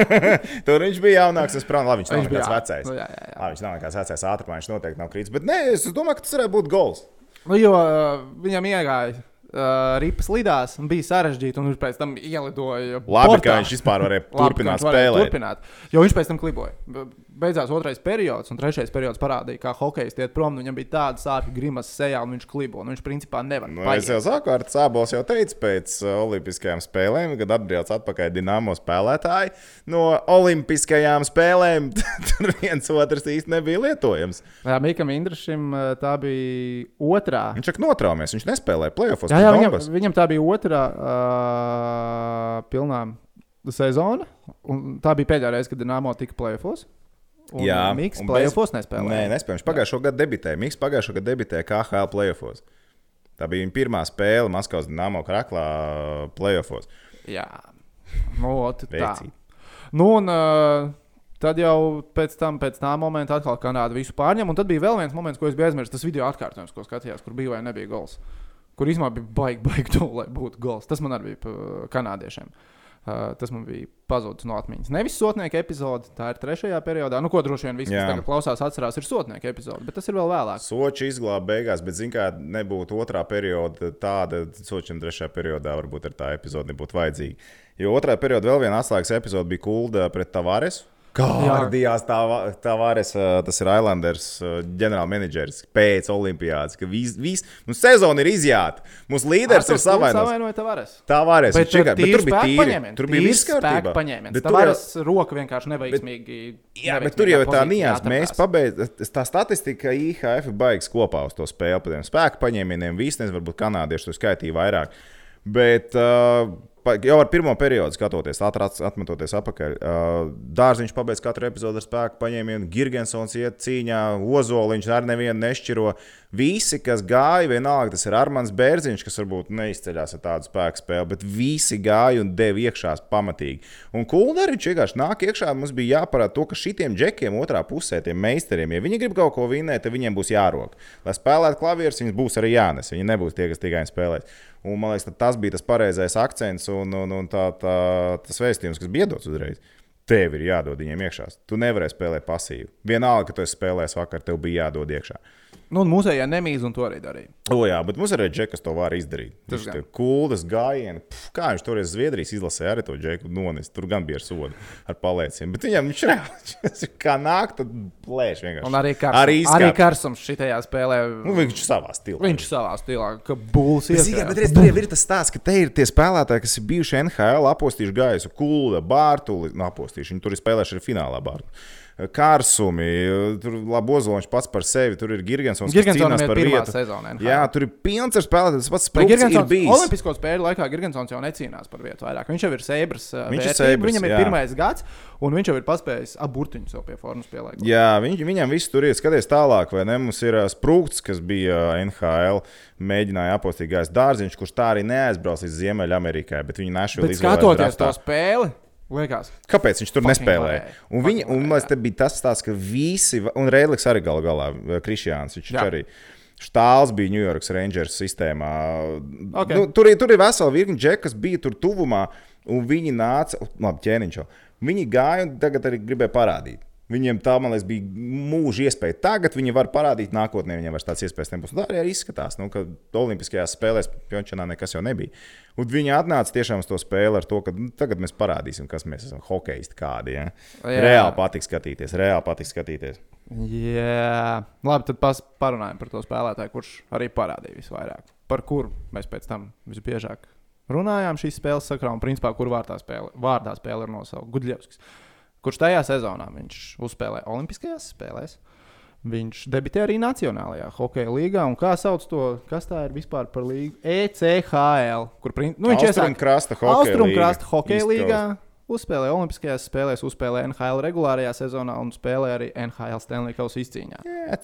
Tur viņš bija jaunāks, es saprotu, labi, viņš nav Viņš bija nekāds vecais. Nu, jā, jā, jā. Labi, viņš nav nekāds vecais ātrumā, viņš noteikti nav krītis. Bet nē, es domāju, ka tas varētu būt gols. Nu, jo uh, viņam iegāja uh, ripas lidās, un bija sarežģīti, un viņš pēc tam ielidoja. Labi, portā. ka viņš vispār varēja Labi, turpināt viņš varēja spēlēt. Turpināt, jo viņš pēc tam kliboja. Be- Beidzās otrais periods, un trešais periods parādīja, kā hokejs iet prom. un Viņam bija tāda sāpju grimas sejā, un viņš klibo. Un viņš principā nevar. Nu, paiet. es jau saku, ar Cēlonis jau teicu, pēc uh, Olimpiskajām spēlēm, kad atbrauc atpakaļ Dienāmo spēlētāji no Olimpiskajām spēlēm. Tur viens otrs īsti nebija lietojams. Jā, Mikam Indrašam uh, tā bija otrā. Viņš jau notraumies, viņš nespēlēja playoffs. Jā, jā viņam, viņam tā bija otrā uh, pilnā sezona. un Tā bija pēdējā reize, kad Dienāmo tika plēfos. Un Jā, Mikls un plēfos Nē, nespēlēja. Viņš pagājušo gadu debitēja. Miks pagājušo gadu debitēja KHL playoffs. Tā bija viņa pirmā spēle Maskavas Dienāmo kraklā playoffs. Jā, nu, tā. Nu, un uh, tad jau pēc tam, pēc tā momenta, atkal Kanāda visu pārņem. Un tad bija vēl viens moments, ko es biju aizmirsis. Tas video atkārtojums, ko skatījās, kur bija vai nebija gols. Kur īstenībā bija baigi, baigi to, lai būtu gols. Tas man arī bija pa kanādiešiem. Uh, tas man bija pazudis no atmiņas. Nevis sotnieka epizode, tā ir trešajā periodā. Nu, ko droši vien visi, Jā. kas tagad klausās, atcerās, ir sotnieka epizode, bet tas ir vēl vēlāk. Soči izglāba beigās, bet, zināmā mērā, nebūtu otrā perioda tāda, Sočam trešajā periodā varbūt ar tā epizode nebūtu vajadzīga. Jo otrā periodā vēl viena atslēgas epizode bija Kulda pret Tavares. Kārdījās Tavares, ā, tas ir Islanders ā, ģenerālmenedžers pēc Olimpijas, ka vis, vis, nu, sezona ir izjāta. Mūsu līderis ir savainots. Tavares. Tavares, Bet, čekā, bet tur bija tīri. Tur bija viss kārtībā. Bet Tā tur jau- varas roka vienkārši neveiksmīgi. Jā, bet tur jau ir tā nianses. Mēs atradās. pabeidzām, tā statistika IHF baigs kopā uz to spēli. Par tiem spēku paņēmieniem visi, nezinu, varbūt kanādieši to skaitīja vairāk. Bet uh, jau ar pirmo periodu skatoties, ātrāk atmetoties atpakaļ, Dārziņš pabeidz katru epizodi ar spēku paņēmienu, Girgensons iet cīņā, Ozoliņš ar nevienu nešķiro. Visi, kas gāja, vienalga tas ir Armāns Bērziņš, kas varbūt neizceļas ar tādu spēku spēli, bet visi gāja un deva iekšā pamatīgi. Un Kulneriņš vienkārši nāk iekšā, mums bija jāparāda to, ka šitiem džekiem otrā pusē, tiem meistariem, ja viņi grib kaut ko vinēt, tad viņiem būs jārok. Lai spēlētu klavierus, viņiem būs arī jānes. Viņi nebūs tie, kas tikai spēlēs. Un, man liekas, tas bija tas pareizais akcents un, un, un tā, tā, tas vēstījums, kas bija dots uzreiz. Tev ir jādod viņiem iekšā. Tu nevari spēlēt pasīvi. Vienalga, ka tu esi spēlējis vakar, tev bija jādod iekšā. Nu, un mūsējā nemīz, un to arī darīja. O, jā, bet mums ir arī džeks, kas to var izdarīt. Tas ir kuldas gājiens. Kā viņš toreiz Zviedrijas izlasē arī to džeku nonis. Tur gan bija ar sodu, ar palieciem. Bet viņam viņš reāli kā nāk, tad plēš vienkārši. Un arī Karsums. Arī, Arī, arī. Karsums šitajā spēlē. Nu, viņš savā stilā. Viņš savā stilā, ka būs Bet, zini, bet redz, tur jau ir tas stāsts, ka te ir tie spēlētāji, kas ir bijuši NHL, apostījuši gaisu, Kulda, Bārtuļi, nu, apostījuši. Viņi tur ir spēlējuši arī finālā Bārtuļi. Kārsumi, tur labi Ozoliņš pats par sevi, tur ir Girgensons, kas Girgensonam cīnās ir par pirmā vietu. sezona NHL. Jā, tur ir pilns ar spēlētājiem. Tas pats Sprūks ir Girgensons, bijis. Olimpisko spēļu laikā Girgensons jau necīnās par vietu vairāk. Viņš jau ir Seibras. uh, Viņš ir vērtība, Seibras, Viņam ir jā. pirmais gads, un viņš jau ir paspējis aburtiņus jau pie formas pielāgot. Jā, viņ, viņam viss tur ir. Skaties tālāk, vai ne? Mums ir ā, Sprūks, kas bija ā, NHL, mēģināja apostīt gājis dārziņš, kurš tā arī neaizbrauc līdz Ziemeļamerikai, bet viņi nešu līdz skatoties to spēli, liekas, Kāpēc viņš tur nespēlēja? varēja. Un, viņa, un liekas, te bija tas stāsts, ka visi, un Reiliks arī gal galā, Krišjāns, viņš Jā. arī. Štāls bija New York Rangers sistēmā. Ok. Nu, tur, tur ir vesela virkne džeku, kas bija tur tuvumā, un viņi nāca, labi, ķēniņš jau. Viņi gāja un tagad arī gribēja parādīt. Viņiem tā, man liekas, bija mūža iespēja. Tagad viņi var parādīt, nākotnē viņiem vairs tādas iespējas nebūs. Un Tā arī izskatās, nu, ka Olimpiskajās spēlēs Pjončānā nekas jau nebija. Un viņi atnāca tiešām uz to spēli ar to, ka nu, tagad mēs parādīsim, kas mēs esam. Hokeisti kādi. Ja? Jā. Reāli patīk skatīties, reāli patīk skatīties. Jā, labi, tad parunājam par to spēlētāju, kurš arī parādīja visvairāk. Par kuru mēs pēc tam visbiežāk runājām šīs spēles sakrā, un principā, kur vārdā spēle, vārdā spēle ir nosaukta Gudļevskis. Kurš tajā sezonā viņš uzspēlēja Olimpiskajās spēlēs. Viņš debitēja arī Nacionālajā hokeja līgā. Un kā sauc to, kas tā ir vispār par līgu? ECHL. Kur nu, viņš Austrum iesāk krasta hokeja Austrum līga. krasta hokeja līgā. Uzspēlēja Olimpiskajās spēlēs, uzspēlēja NHL regulārajā sezonā un spēlēja arī NHL Stanley Kausa izcīņā. Jā,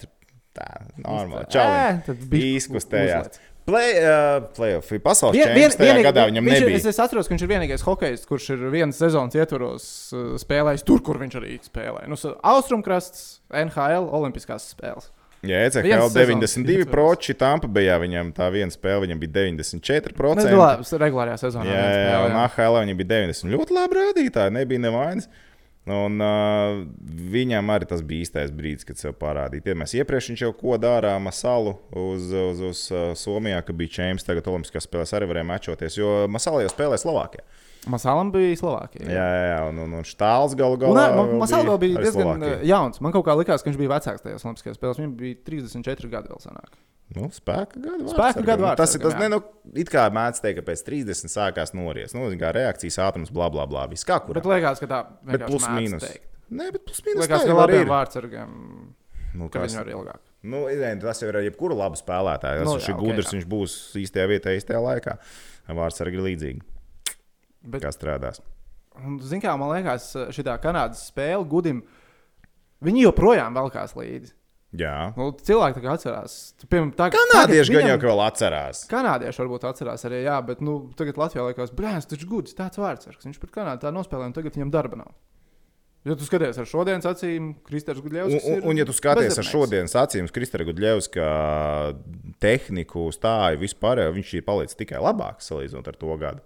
Tā, normāli. Ē, Čau. tad bija Izkustējās. Play, uh, playoff. Pasaules Vien, vien, vienīgi- gadā viņam viņš ir- nebija. Es, es atceros, ka viņš ir vienīgais hokejs, kurš ir vienas sezonas ietvaros uh, spēlējis tur, kur viņš arī spēlēja. Nu, Austrumkrasts, NHL, Olimpiskās spēles. Jā, ECHL Viens sezonas 92 ietvaros. proči, Tampa bija viņam tā viena spēle, viņam bija 94%. Nu, regulārajā sezonā. Jā, jā, spēle, un AHL viņam bija 90. Ļoti labi rādītāji, nebija nevainas. Un, uh, viņam arī tas bija īstais brīdis, kad sev parādīt. Ja mēs iepriekš jau ko darām Masalu uz, uz, uz Somijā, ka bija čempions, tagad Olimpiskās spēlēs arī varēja mačoties, jo Masala jau spēlē Slovākijā. Masalam bija Slovākija. Jā, jā, jā un, un, un Štāls galu galā. Masala vēl bija arī diezgan Slovākija. uh, jauns. Man kaut kā likās, ka viņš bija vecāks tajās Olimpiskajās spēlēs. Viņam bija 34 gadi vēl senāk. Nu, spēka gadu. Spēka gadu vārds, Tas ir tas, ne, nu, it kā mēdz teikt, ka pēc 30 sākās nories. Nu, kā reakcijas ātrums, bla, bla, bla. Viss kā kur. Bet liekas, ka tā vienkārši plus mīnus. Nē, bet plus mīnus. Liekas, tā ka labiem ir. vārdsargiem, Nu, ka viņi var ilgāk. Nu, tas jau ir ar jebkuru labu spēlētāju. Tas Nu, jā, ir ok, gudrs, jā. viņš būs īstajā vietā, īstajā laikā. Vārds arī ir līdzīgi. Bet- Kā strādās? Un, Zini, kā man liekas, šī Kanādas spēle Gudim, viņi joprojām velkās līdzi. Jā. Nu, cilvēki kā atcerās. Piemēram, tā, Kanādieši gan jau viņam- vēl atcerās. Kanādieši varbūt atcerās arī, jā, bet nu, tagad Latvijā liekas, brālis, taču gudrs, tāds vārdsargs. Viņš pret Kanādu tā nospēlēja, un tagad viņam darba nav. Ja tu skaties ar šodienas acīm, Kristers Un, Gudļevs. un, un, ja tu skaties ar šodienas acīm, Kristēna Gudļevs, ka tehniku, stāju vispār, viņš ir palicis tikai labāks salīdzinot ar to gadu.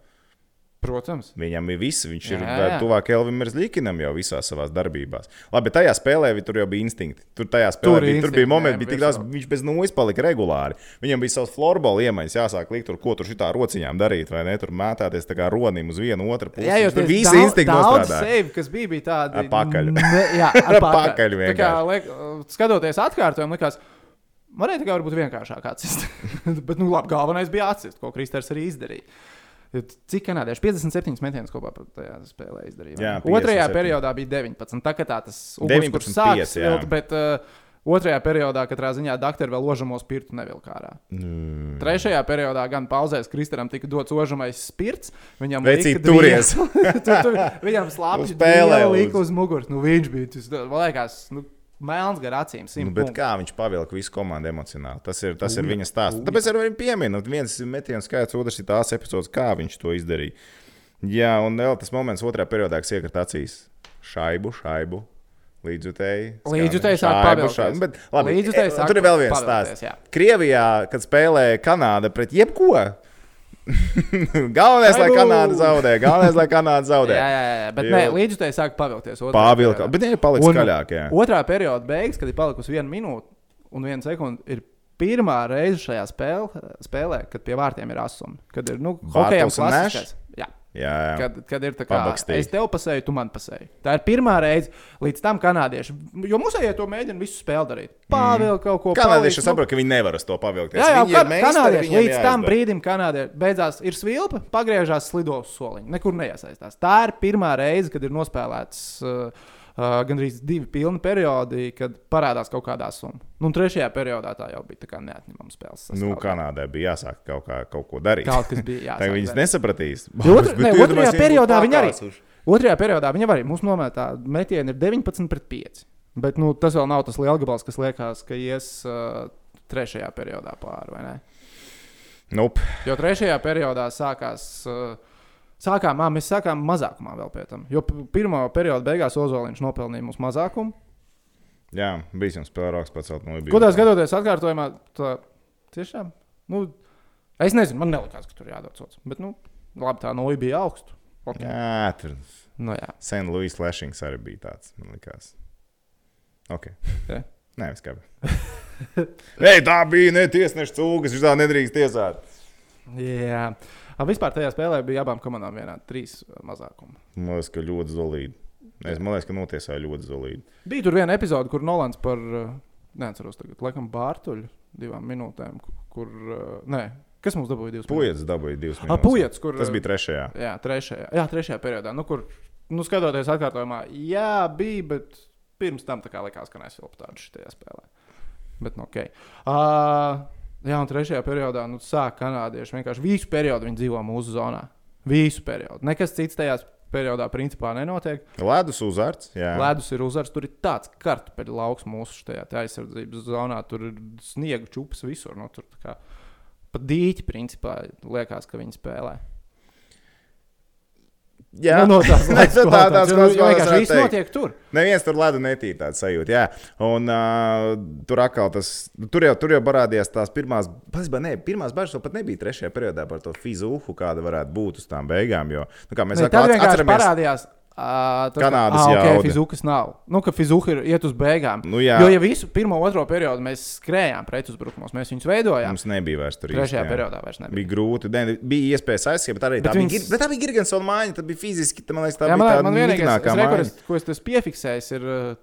Protams. Viņam ir viss, viņš Jā, ir jā. tuvāk Elvim Zlikinam jau visās savās darbībās. Labi, bet tajā spēlē vi- tur jau bija instinkti. Tur, tajā spēlē, Tur bija, tur bija momenti, bija tik bija daudz, viņš bez nulles palika regulāri. Viņam bija savs florbola iemaņas, jāsāk likt tur, ko tur šitā rociņām darīt, vai ne? Tur mētāties tā kā ronim uz vienu otru pusi. Jā, jo tur tie visi instinkti daudz save, kas bija, bija tādi Ar pakaļ. Ne, jā, ar Ar pakaļ. pakaļ Tā kā, liek, skatoties atkārtojumu, likās, varēja tā kā varbūt vienkāršāk atsist. Bet, nu, labi, galvenais bija atsist, ko Kristers arī izdarīja. Cik kanādieši 57 metienus kopā tajā spēlē izdarīja? Jā, ne? Otrajā 57. periodā bija 19. Tā kā tā tas 19 uguns, sākas pieci, jā. vilkt, bet uh, otrajā periodā katrā ziņā doktori vēl ložamos spirtu nevilka ārā. Mm. Trešajā periodā gan pauzēs Kristaram tika dots ožamais spirts. Viņam lika turies. tu, tu, viņam slāpjas Uz spēlē uz- lika uz muguras. Nu, viņš bija tas, man liekas, nu, melns gar acīm. Nu, kā viņš pavilka visu komandu emocionāli? Tas ir, tas ir Uja, viņa stāsts. uja. Tāpēc arī pieminu, viens ir metienu skaits, otrs ir tās epizodes, kā viņš to izdarīja. Jā, un vēl tas moments otrajā periodā, kas iekrita acīs. Šaibu, šaibu. Līdzjutēji. Līdzjutēji sāk labi, Līdzjutēji e, tur ir vēl viens stāsts. jā. Krievijā, kad spēlē Kanāda pret jebko, galvenais, lai! Kanāda zaudē. Galvenais, lai Kanāda zaudē. Jā, jā, jā, bet Jo- nē, līdzjutēji sāk pavilkties. Pavilka. Bet viņi ir palikuši Un skaļāk. Jā. Otrā perioda beigas, kad ir palikusi viena minūte un viena sekunde, ir pirmā reize šajā spēlē, spēlē kad pie vārtiem ir asumi. Kad ir nu, Nešs? klasiskais. Jā. Jā, jā. Kad, kad ir tā kā Pabakstīja. es tev pasēju, tu man pasēji. Tā ir pirmā reize līdz tam kanādieši. Jo arī to mēģina visu spēli darīt. Pārvēl kaut ko. Kanādieši palīdz, saprot, ka viņi nevar uz to pavilkt. Jā, jā, viņi kan, kanādieši līdz tam jāizdara. brīdim, kanādieši beidzās ir svilpa, pagriežās slido uz soliņa. Nekur neiesaistās. Tā ir pirmā reize, kad ir nospēlēts uh, uh, gandrīz divi pilni periodi, kad parādās kaut kādā summa. Nu, un trešajā periodā tā jau bija tā kā neatņemama spēles. Nu, sastāvdaļa. Kanādai bija jāsāk kaut, kā, kaut ko darīt. Kaut kas bija Tā jāsaka. viņas nesapratīs. Jo otr- Bet ne, otrajā viņi periodā viņi arī-. Otrajā periodā viņa arī mums nometā metieni ir 19 pret 5. Bet nu, tas vēl nav tas lielgabals, kas liekas, ka ies uh, trešajā periodā pāri. Nope. Jo trešajā periodā sākās. Uh, Sākām, ā, mēs sākām mazākumā vēl pie tam. Jo pirmā perioda beigās Ozoliņš nopelnīja mums mazākumu. Jā, bija jums spēlēks pacelt no Ko tā skatoties atkārtojumā, tā tiešām. Nu, es nezinu, man nelikās, ka tur jādod sots. Bet, nu, labi, tā noja bija augsta. Okay. Jā, tur Nu, jā. Sen Louis Lashings arī bija tāds, man likās. Ok. Jā. Nē, es kāpju. Nē, tā bija ne tiesneša cūgas, viņš tā nedrīkst tiesāt. jā. A, vispār tajā spēlē bija abām komandām vienādi trīs mazākumi. Man liekas, ka ļoti zolīdi. Es liekas, ka notiesāja ļoti zolīdi. Bija tur viena epizode, kur Nolans par, neatceros tagad, laikam, Bārtuļu divām minūtēm, ku- kur, nē, kas mums dabūja divas Puiets dabūja divas minūtes. Puiets, kur. Tas bija trešajā. Jā, trešajā, jā, trešajā periodā, nu, kur, nu, skatoties atkārtojumā, jā, bija, bet pirms tam tā kā likās, ka nesilpa tādu šajā spēlē. Bet, nu, ok. Uh, jā, un trešajā periodā, nu, sāk kanādieši vienkārši visu periodu viņi dzīvo mūsu zonā. Visu periodu. Nekas cits tajā periodā principā nenotiek. Ledus uzvārds. Jā, Ledus ir uzvars, tur ir tāds kartupeļu lauks mūsu šajā aizsardzības zonā. Tur ir sniega čūpas visur. Nu, tur pat dīķi, principā, liekas, ka viņi spēlē. Jā. nu, no tās Tā- lietas, tā- tāds jo kāds vēl vienkārši viss notiek tur. Neviens tur ledu netīra tāda sajūta. Jā. Un uh, tur atkal tas, tur jau, tur jau parādījās tās pirmās, pasībā, ne, pirmās bažas vēl pat nebija trešajā periodā par to fizuhu, kāda varētu būt uz tām beigām. Jo, nu, kā mēs Ne, vienkārši atceramies, parādījās Uh, tas, Kanādas ah, okay, fizukas nav. Nu, ka fizuka ir iet uz beigām. Nu, jā. jo, ja visu pirmo, otro periodu mēs skrējām pretuzbrukumos, mēs viņus veidojām. Mums nebija vairs tur Trešajā īsti, jā. periodā vairs nebija. Bija grūti, ne, bija iespējas aizsākt, bet arī Bet tā, viņas- bija, bet tā bija Girgensona māja. Tā bija fiziski, tā, man liekas, tā Jā, bija man, tā man es reku, māja. ko es tas piefiksēju, ir uh,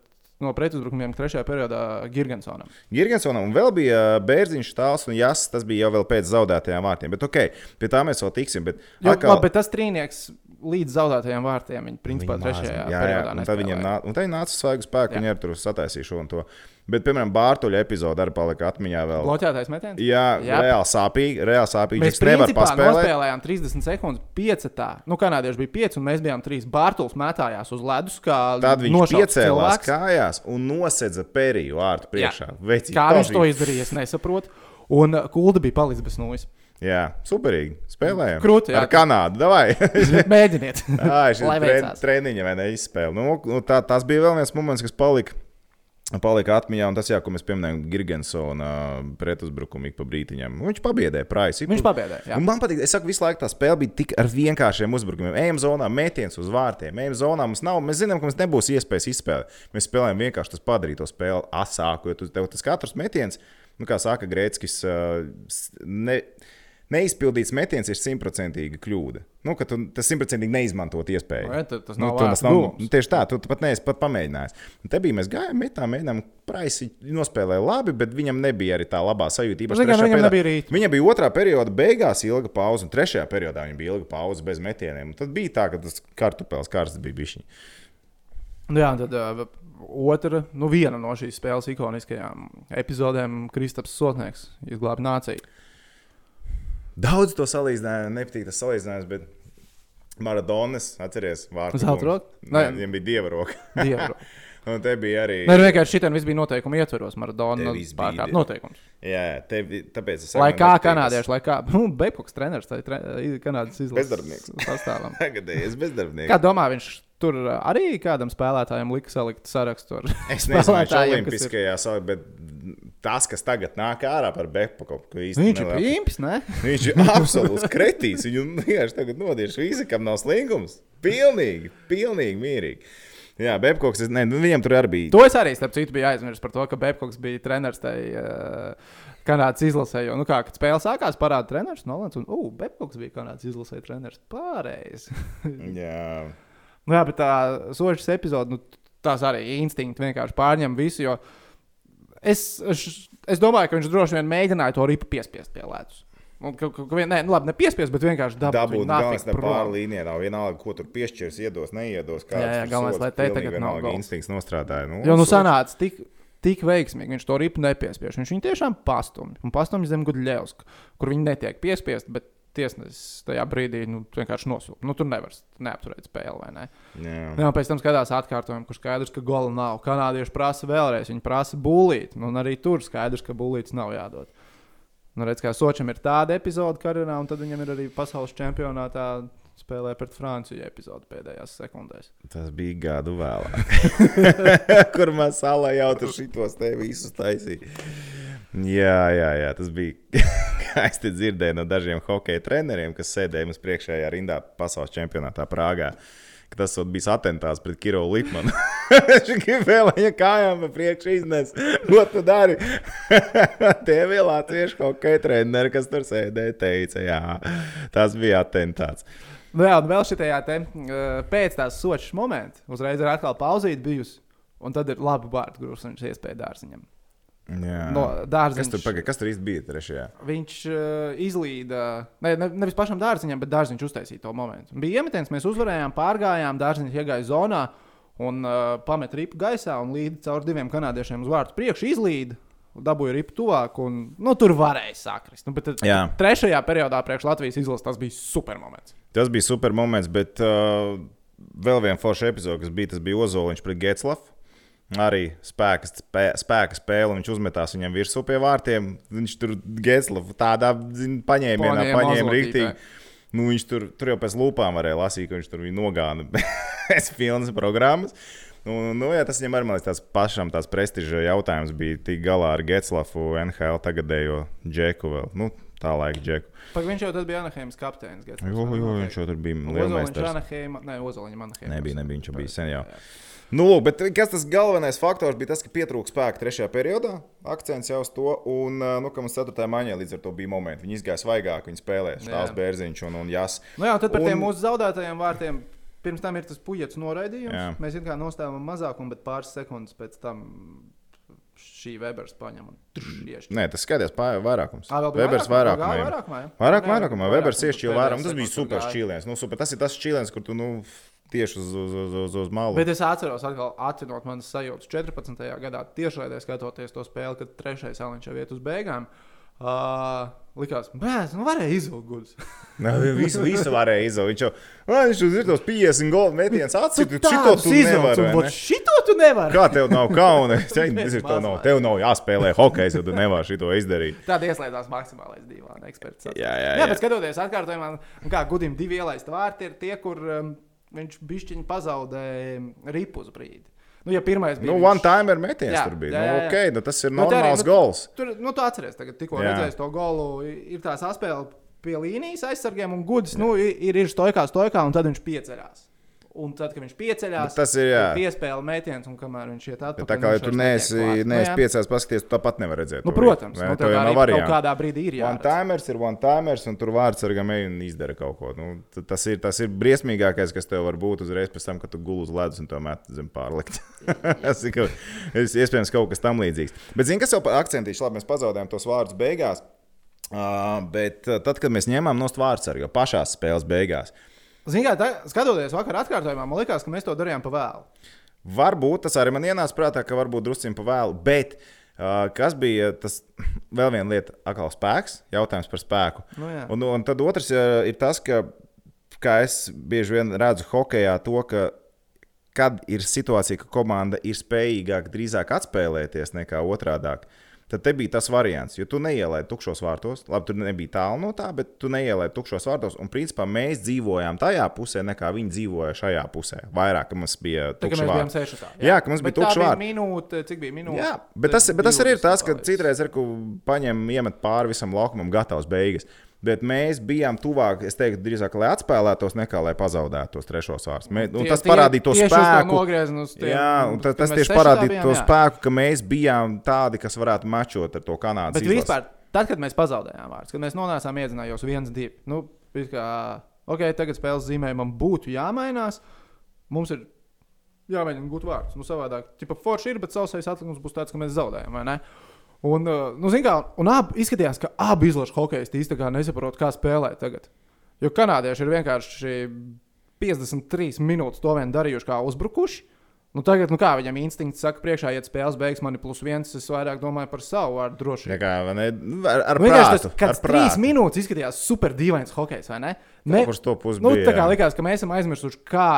no pretuzbrukumiem trešajā periodā Girgensonam. Girgensonam un vēl bija uh, Bērziņš, Tāls un Jānis. Tas bija jau pēc zaudētajām vārtiem. Bet, ok, pie tā mēs vēl tiksim. Bet, Jo, atkal- labi, bet tas trīnieks līdz zaudētajiem vārtiem, viņi principā Viņa trešajā maz- jā, jā, periodā un tad viņam nespēlēja. nāca, un viņi nāca svaigu spēku, Jā. viņi arī tur sataisīja šo un to. Bet, piemēram, Bārtuļa epizode arī palika atmiņā vēl. Bloķētais metiens. Jā, Jā. reāli sāpīgi, reāli sāpīgi. Mēs Džeks nevar principā paspēlēt. nospēlējām 30 sekundes piecetā. Nu, kanādieši bija 5, un mēs bijām 3. Bārtuls metājās uz ledus, kā Tad viņš piecēlās cilvēks. kājās un nosedza periju ārtu priekšā. Vecīt, Kā viņš to izdarīja, es nesaprotu. Un uh, Kulda bija palicis bez nūjas. Jā, superīgi. Spēlējām. Krūti, jā. Ar Kanādu. Davai. Mēģiniet. Ai, šī Lai tre, veicās. treniņa vai ne izspēle. Nu, nu, tā, tas bija vēl viens moments, kas palika. Palika atmiņā, un tas, jā, ko mēs pieminējām, Girgensona pretuzbrukumu ik pa brītiņam. Viņš pabiedēja Praisu. Viņš pabiedēja, jā. Un man patīk, es saku, visu laiku tā spēle bija tik ar vienkāršiem uzbrukumiem. Ejam zonā, mētījums uz vārtiem, ejam zonā. Mums nav, mēs zinām, ka mums nebūs iespējas izspēlēt. Mēs spēlējam vienkārši tas padarīt to spēli asāku, jo tu, tev tas katrs metiens, nu, kā saka Grēckis, s- ne, neizpildīts metiens ir simtprocentīga kļūda. Nu, ka tu tas simtprocentīgi neizmantot iespēju. Vai, tad tas Nu, nav tas nav, nu, tieši tā, tu, pat neesi pat pamēģinājis. Un te bija mēs gājām, metām, mēģinām, praisi nospēlēja labi, bet viņam nebija arī tā labā sajūta. īpaši trešajā viņam nebija rīta. Viņam bija otrā perioda beigās ilga pauze, un trešajā periodā viņam bija ilga pauze bez metieniem. Un Tad bija tā, ka tas kartupēlis karsts bija bišķiņš. Nu, jā, tad uh, otra, nu, viena no šīs spēles ikoniskajām epizodēm - Kristaps Sotnieks izglāba nāciju. Daudz to salīdzinājumu, nepatīk tas salīdzinājums, bet Maradonas, atceries, vārdu. Zelta roka? Nē, viņam bija dieva roka. Dievu. un te bija arī. Nē, nu, vienkārši šitā viss bija noteikumi ietveros. Maradona Te bija pārkāpa noteikumus. Jā, jā, tevi, tāpēc es Lai kā kanādieši, lai kā nu, Beipoks treneris, tai tre, Kanādas izlases Bezdarbnieks. sastāvam. Tagadējies bezdarbnieks. Kā domā, viņš tur arī kādam spēlētājam lika salikt sarakstu ar Es nezinu, viņš ir ir- Olimpiskajā salā, bet tas, kas tagad nāk ārā par īsti Viņš ir pīmpis, ne? Viņš ir absolūts kretīs. Viņu vienkārši tagad nodiešu visi, kam nav slingums. Pilnīgi, pilnīgi mierīgi. Jā, Bepkoks, es- ne, nu, viņam tur arī bija. To es arī, starp citu, biju aizmirsis par to, ka Beipoks bija treneris tai uh, Kanādas izlasē. Jo, nu, kā, kad spēle sākās, parādīja treneris Nolans, un, uh, Beipoks bija Kanādas izlasē treneris. Pārējais. Jā, Nu, jā, bet tā sošas epizode, nu, tās arī instinkti vienkārši pārņem visu. Jo es, es, es domāju, ka viņš droši vien mēģināja to ripu piespiest pie ledus. Un, ka, ka, ka, nē, nu, labi, nepiespiest, bet vienkārši dabūt. dabūt galvenais ne pāri līnijai. Nav vienalga, ko tur piešķirs, iedos, neiedos. Jā, jā, galvenais, lai te tagad nav gols. instinkts nostrādāja. Nu, Jo nu sanāca tik, tik veiksmīgi, viņš to ripu nepiespiež. Viņš viņu tiešām pastumj. Un pastumj zem Gudļevska, kur viņi netiek piespiest, bet tiesnesis tajā brīdī nu, vienkārši nosūta. Nu, tur nevar neapturēt spēli, ne? Jā. Jā, pēc tam skatās atkārtojumu, kur skaidrs, ka gola nav. Kanādieši prasa vēlreiz, viņi prasa būlīt. Nu, un arī tur skaidrs, ka būlīts nav jādod. Nu, redz, kā Sočam ir tāda epizode karjerā, un tad viņam ir arī pasaules čempionātā spēlē pret Franciju epizode pēdējās sekundēs. Tas bija gadu vēlāk, kur mēs salā jau tur šitos te visus taisīja. Jā, jā, jā, tas bija. Kā es dzirdēju no dažiem hokeja treneriem, kas sēdēja mums priekšējā rindā pasaules čempionātā Prāgā. ka Tas bijis atentāts pret Kiro Lipmanu. Viņš lai viņa kājām pa priekšu iznes. Ko tu dari? Tie bija latviešu hokeja treneri, kas tur sēdēja, teica, jā, tas bija atentāts. Nu, jā, un vēl šajā te uh, pēc tās sočas momenta, uzreiz ir atkal pauzīt bijusi. Un tad ir labi vārdu grūs, un iespēja dārziņam. Jā. No Kas dārziņa. tur, paga, kas tur īsti bija trešajā? Viņš uh, izlīda, ne, ne, nevis pašam dārziņam, bet dārziņš uztaisīja to momentu. Bija iemetiens, mēs uzvarējām, pārgājām, dārziņš iegāja zonā un uh, pamet ripu gaisā un līdzi caur diviem kanādiešiem uz vārtu priekšu izlīda. Dabūja ripu tuvāk, un nu, tur varēja sakrist. Nu, bet tad Jā. trešajā periodā priekš Latvijas izlases tas bija super moments. Tas bija super moments, bet uh, vēl viena forša epizode, kas bija, tas bija Ozoliņš pret Getslavu. Arī spēka, spē, spēka spēle, viņš uzmetās viņam virsū pie vārtiem. Viņš tur Getslavu tādā zin, paņēmienā Paņēma rīktīgi. Nu, viņš tur, tur jau pēc lūpām varēja lasīt, ka viņš tur viņu nogāna bez filmas programmas. Nu, nu, jā, tas viņam arī liekas, tas pašam tās prestiža jautājums bija tik galā ar Getslafu, NHL tagadējo džeku vēl. Nu, tā laika džeku. Pak viņš jau bija Anaheimas kapteinis. Vai jo, ne? viņš jau tur bija Ozoliņš lielmeistars. Anaheima, ne, Ozoliņš Anaheima. Nebija, nebija, viņš jau bija sen jau. Nu, bet kas tas galvenais faktors bija? Tas, ka pietrūka spēka trešajā periodā. Akcents jau uz to, un nu, ka mums ceturtajā maiņā līdz ar to bija momenti. Viņi izgāja svaigāk, viņi spēlēja Jā. Bērziņš un, un Jas. Nu jā, tad par Un- tiem mūsu zaudētajiem vārtiem. Pirms tam ir tas puķis noraidījums. Jā. Mēs kā nostājām mazākumu, bet pāris sekundes pēc tam šī Webers paņem un tieši. Nē, tas pāri vairākums. Ā, vēl bija Webers vairākumā? vairākumā. Jā. vairākumā, jā? Vairākumā, Webers tieši pēdējās vairāk. Tas bija super šķīliens. Nu, super. Tas ir tas šķīliens, kur tu nu, tieši uz, uz, uz, uz, uz malu. Bet es atceros, atkal atcinot manas sajūtas 14. gadā, tiešraidē skatoties to spēli, kad trešais aliņš jau iet uz beigām. Uh, likās, ka nu varēja izvilkt gudus. Nē, visu, visu varēja izdarīt. Viņš jau "Ā, viņš tur ir tos 50 golu metienus atcīt. Tu šito tu nevari. ne? Šito tu nevari. Kā tev nav kauna? Tas ir tev nav. Tev nav jāspēlē hokejs, jo tu nevari šito izdarīt. Tāda ieslēdzās maksimālais divāna eksperts. Jā, jā, jā, jā. bet skatoties atkārtojumā, kā gudim divi ielaist vārti, ir tie, kur um, viņš bišķiņi pazaudēja ripu uz brīdi. Nu, ja pirmais bija. Nu, one timer metiens Jā, tur bija. jā, Nu, jā, jā. okay, nu, tas ir Nu, tā arī, normāls nu, gols. Tur, nu, tu atceries, tagad tikko redzējis to golu. Ir tā saspēle pie līnijas aizsargiem, un gudrs nu, ir, ir stojkā, stojkā, un tad viņš pieceļās. Un tad, kad viņš pieceļās, Bet tas ir, jā. piespēle metiens, un kamēr viņš iet atpakaļ. Tā kā viņš tu neesi, neesi Nu, jā. piecās paskaties, tu tāpat nevar redzēt. Nu, protams, rītu, vai nu, Tev jau arī kaut kādā brīdī ir One jāredz. timers ir one timers, un tur vārds ar gamēju un izdara kaut ko. Nu, tas, ir, tas ir briesmīgākais, kas tev var būt uzreiz pēc tam, kad tu gulēji uz ledus un to met zem pārlikt. tas ir kaut- es- iespējams kaut kas tam līdzīgs. Bet, zini, kas jau par akcentīšu, labi, mēs pazaudējām tos vārdus beigās. Uh, bet uh, tad, kad mēs ņēmām no vārds arī pašā spēles beigās, Ziniet, skatoties vakar atkārtojumā, man liekas, ka mēs to darījām pa vēlu. Varbūt tas arī man ienāca prātā, ka varbūt druskuļi pa vēlu. Bet uh, kas bija tas vēl viena lieta, atkal spēks, jautājums par spēku. Nu, jā. un, un tad otrs uh, ir tas, ka, kā es bieži vien redzu hokeja, to, ka kad ir situācija, ka komanda ir spējīgāka drīzāk atspēlēties nekā otrādi. Tad te bija tas variants, jo tu neielaidi tukšos vārtos. Labi, tur nebija tālu no tā, bet tu neielaidi tukšos vārtos. Un, principā, mēs dzīvojām tajā pusē, nekā viņi dzīvoja šajā pusē. Vairāk, mums bija bijām vārti. sešā. Jā, ka mums bija Bet tā tukši vārti. Minūte, cik bija minūte? Jā, bet tas, bet tas arī ir tas, ka 20 citreiz ir, ka paņem, iemet pāri visam laukumam, gatavs beigas. Bet mēs bijām tuvāk, es teiktu, drīzāk, lai atspēlētos, nekā lai pazaudētu tos trešos vārdus. Tas tie- parādīja to spēku. tiem- jā, tas, tas tieši parādīja bijām, to jā. spēku, ka mēs bijām tādi, kas varētu mačot ar to. Bet vispār, tad, kad mēs pazaudējām vārdus, kad mēs nonācām iedzinājos 1-2, nu, kā, ok, tagad spēles zīmējumam būtu jāmainās. Mums ir jāmēģina gūt vārdus. Nu, savādāk, tipā forši ir, bet sausais atlikums būs tāds, ka mēs zaudējam, vai ne? Un, uh, nu, kā, un abi izskatījās, ka abi izlaša hokeisti īstenībā nesaprot, kā spēlēt tagad. Jo kanādieši ir vienkārši 53 minūtes to vien darījuši, kā uzbrukuši. Nu, tagad, nu kā viņam instinkts saka, priekšā iet spēles beigas, man ir plus viens. Es vairāk domāju par savu vārdu drošību. Ja kā, ne? Ar, ar Nu, prātu, tas, kad ar trīs minūtes izskatījās super dīvains hokejs, vai ne? ne Kaut kur uz to pusi nu, bija, tā kā likās, ka mēs esam aizmirsuši, kā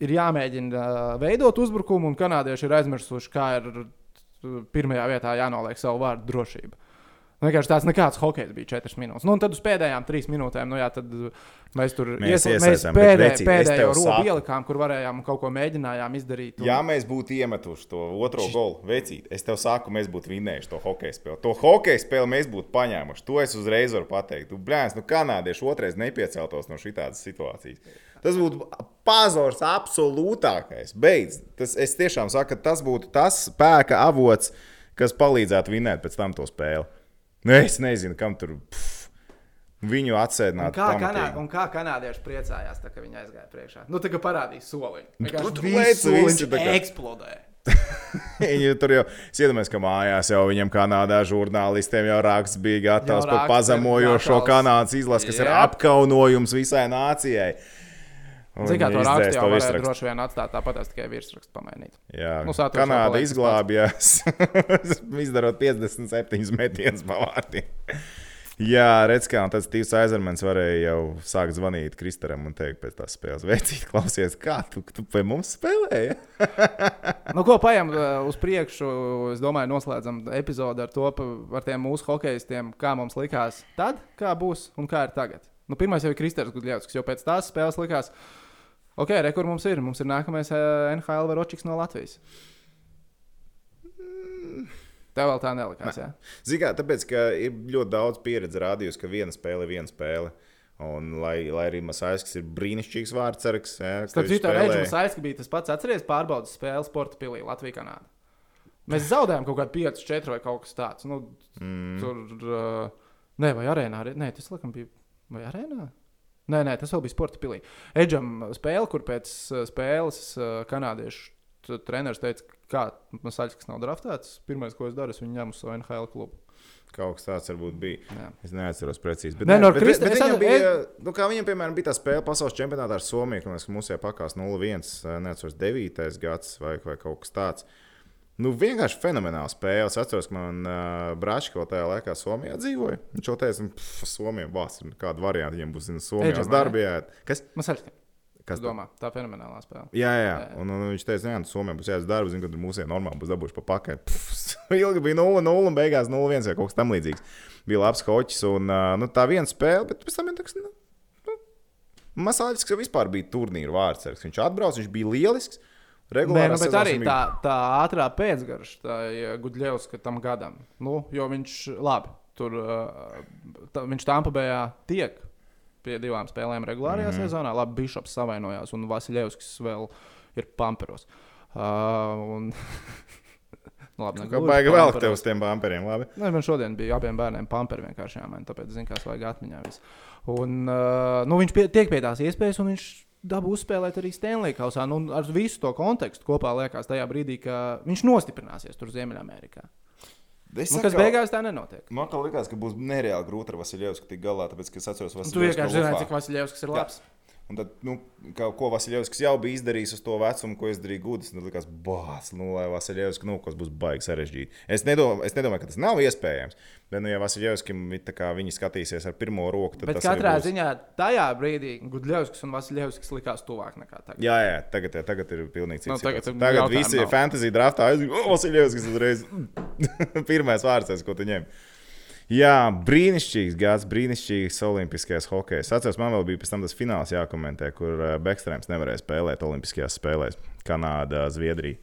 ir jāmēģina uh, veidot uzbrukumu, un kanādieši ir aizmirsuši, kā ir pirmajā vietā jānoliek savu vārdu drošība. Nu, Vienkārši tāds nekāds hokejs bija 4 minūtes. Nu, un tad uz pēdējām 3 minūtēm, nu jā, tad mēs tur Mēs iesa- iesaistām, bet, pēdē, pēdējo robu ielikām, kur varējām kaut ko mēģinājām izdarīt. Un... Ja mēs būtu iemetuši to otro golu, vecīt, es tev saku, mēs būtu vinnējuši to hokeja spēli. To hokeja spēli mēs būtu paņēmuši. To es uzreiz varu pateikt. Tu, blēns, nu, kanādieši otrais nepieceltos no šādas situācijas. Tas būtu pazars absolūtākais. Beidz. Tas, es tiešām saku, ka tas būtu tas spēka avots, kas palīdzētu vinnēt pēc tam to spēli. Nu, es nezinu, kam tur. Pff, Viņu Un atsēdināt. kā, kanā, un kā kanādieši priecājās, tā, ka viņi aizgāja priekšā? Nu, tā kā parādīja soliņu. Vienkārši tur visi tā kā- eksplodēja. Viņi tur jau iedomājās, ka mājās jau viņam Kanādā žurnālistiem jau raksts bija gatavs par ir pazemojošo. Kanādas izlasi, kas ir Jā. apkaunojums visai nācijai. Rakstu jau to varēja virsrakstu. droši vien atstāt tāpat, tikai virsrakstu pamainīt. Jā, Nu, Kanāda tas izglābjās, izdarot 57 metienus pa vārtiem. Jā, redz, kā tad Steve's Aizermans varēja jau sākt zvanīt Kristaram un teikt pēc tās spēles, veicīt, klausies, kā tu, tu pie mums spēlēji? Nu, ko paņem uz priekšu? Es domāju, noslēdzam epizodi ar to, pa- ar tiem mūsu hokeistiem, kā mums likās tad, kā būs un kā ir tagad. Nu, pirmais jau ir Kristers Gudļevs, kas jau pēc tās spēles likās. Ok, re, kur mums ir? Mums ir nākamais uh, NHL varočiks no Latvijas. Tev vēl tā nelikās, jā? Zinām, tāpēc, ka ir ļoti daudz pieredze rādījusi, ka viena spēle ir viena spēle. Un, lai, lai arī Masāļskis ir brīnišķīgs vārdsargs. Starp citu, Reģionu Masāļskis bija tas pats. Atcerieties, pārbaudas spēli sporta pilī Latvijā, Kanādā. Mēs zaudējām kaut kādu 5, 4 vai kaut kas tāds. Nu, mm. Tur, uh, nē, vai arēnā, nē, tas laikam bija, vai arēnā? Nē, nē, tas vēl bija sporta pilī. Edžam spēle, kur pēc spēles uh, kanādiešu treneris teica, kā Masāļskis nav draftēts. Pirmais, ko es daru, es viņu ņemu uz savu NHL klubu. Kaut kas tāds varbūt bija. Jā. Es neatceros precīzi. Bet, Nē, no bet, Krist... bet, bet viņam bija, nu, kā viņam, piemēram, bija tā spēle pasaules čempionātā ar Somiju, kad mums jau pakās 0-1, neatceros 9. gads vai, vai kaut kas tāds. Nu, vienkārši fenomenāli spēle. Es atceros, ka man uh, Brāčko tajā laikā Somijā dzīvoja. Viņš jau teica, ka Somijā būs kāda varianta, viņam būs Somijā darbā. Kas? Masaļski. Kas domā? Tā ir fenomenālā spēle. Jā, jā. jā. Un, un viņš teica, ka Somijā būs jāizdara darbs, zinu, kad mūsu normāli būs dabūjuši pa pakaļ. Ilgi bija 0-0 un beigās 0-1 vai kaut kas tamlīdzīgs. Bija labs hoķis un nu, tā viena spēle, bet pēc tam viņa teiks, nu, nu, Masāļs vispār bija turnīra vārdsargs. Viņš atbrauc, viņš bija lielisks. Regulāri, Nē, nu, bet arī tā, tā ātrā pēcgarša, tā Gudļevs, ka tam gadam. Nu, jo viņš labi, tur tā, viņš Tampa Bējā tiek pie divām spēlēm regulārajā mm -hmm. sezonā. Labi, Bišops savainojās, un Vasiljevskis vēl ir pamperos. Uh, un... Nu, labi, kā baigi vēl tev uz tiem pamperiem. Labi. Nē, man šodien bija abiem bērniem pamperi vienkārši jāmaina, tāpēc zinu, kas vajag atmiņā. Visu. Un, uh, nu, viņš pie, tiek pie tās iespējas, un viņš dabū uzspēlēt arī Stanley Kausā. Nu, ar visu to kontekstu kopā liekas tajā brīdī, ka viņš nostiprināsies tur Ziemeļamerikā. Es nu, kas saku, beigās tā nenotiek. Man liekas, ka būs nereāli grūti ar Vasiljevsku tikt galā, tāpēc, ka es atceros cik Vasiljevskis ir labs. Jā. Un tad, nu, kā, ko Vasiljevskis jau bija izdarījis uz to vecumu, ko es darīju gudrs, tad likās, bāc, nu, lai Vasiljevskis, nu, kas būs baigi sarežģīti. Es nedomāju, es nedomāju, ka tas nav iespējams. Bet, nu, ja Vasiljevskim viņi skatīsies ar pirmo roku, tad Bet tas katrā būs... ziņā tajā brīdī Gudļevskis un Vasiljevskis likās tuvāk nekā tagad. Jā, jā, tagad, jā, tagad ir pilnīgi cits. Nu, tagad tagad visi ir fantasy draftā, aizgāja, Vasiljevskis uzreiz pirmais vārds, ko tu ņem. Jā, brīnišķīgs gads, brīnišķīgs olimpiskais hokejs. Atceros, man vēl bija pēc tam tas fināls jākomentē, kur eh, Bekstrēms nevarēja spēlēt Olimpiskajās spēlēs. Kanāda, Zviedrija.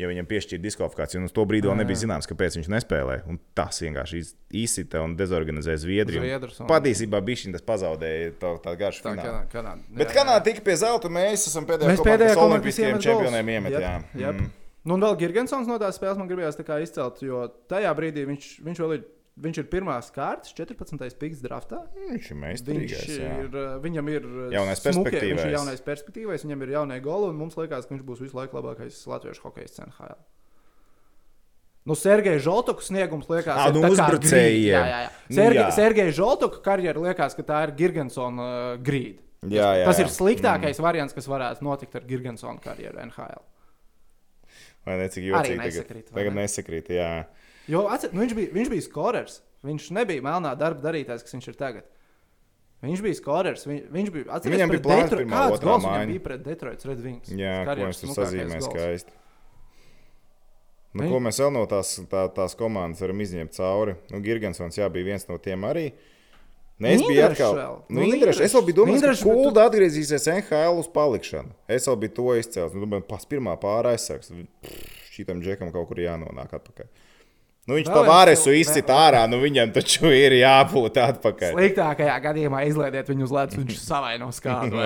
Ja viņam piešķīra diskvalifikāciju, un uz to brīdi vēl nebija zināms, kāpēc viņš nespēlē. Un tas vienkārši izsita un dezorganizēja Zviedriju. Un patiesībā bija tas pazaudēja to, tā garšu tā, finālu. Kanāda, jā, Bet Kanāda tika pie zelta, mēs esam pēdējā mēs pēdējā olimpiskajiem čempioniem iemet. Jep, jep. Mm. Nu, un vēl Girgensons no tās spēles man gribējās izcelt, jo tajā brīdī viņš, viņš vēl ir Viņš ir pirmās kārtas, 14. piks draftā. Viņš ir meistarīgais. Viņš ir, jā. viņam ir jaunais perspektīvais. Viņš ir jaunais perspektīvais, viņam ir jaunie goli, un mums liekas, ka viņš būs visu laiku labākais latviešu hokeja NHL. Nu, Sergejs Žoltoks sniegums liekas, ka nu, tā ir jā, jā, jā. Serge, Sergejs Žoltoka karjera liekas, ka tā ir Girgensona uh, grīda. Jā, jā, tas ir sliktākais mm. variants, kas varētu notikt ar Girgensona karjeru NHL. Vai ne cik jocīgi tagad? Tagad nesakrīt, jā. Jo atcer, nu, viņš, bija, viņš bija skorers. Viņš nebija melnā darba darītājs, kas viņš ir tagad. Viņš bija skorers. Viņ, viņš bija atceries, viņam bija plāns pirmā otrā māja. Viņš bija pret Detroit Red Wings. Jā, ko viņš tur sazīmē skaisti. Nu, ko mēs vēl no tās, tā, tās komandas varam izņemt cauri? Nu, Girgensons jā, bija viens no tiem arī. Ne, es biju atkal. Nu, nu, Indreši, es vēl biju domājis, Indreši, ka Kulda tu... atgriezīsies NHL uz palikšanu. Es vēl biju to izcēlis. Nu, domāju, pas pirmā pārā aizsargs. Šitam džekam kaut kur jānonāk atpakaļ. Nu, viņš to vāresu izcita ārā, nu viņam taču ir jābūt atpakaļ. Sliktākajā gadījumā izlaidiet viņu uz ledus, viņš savainos kādu.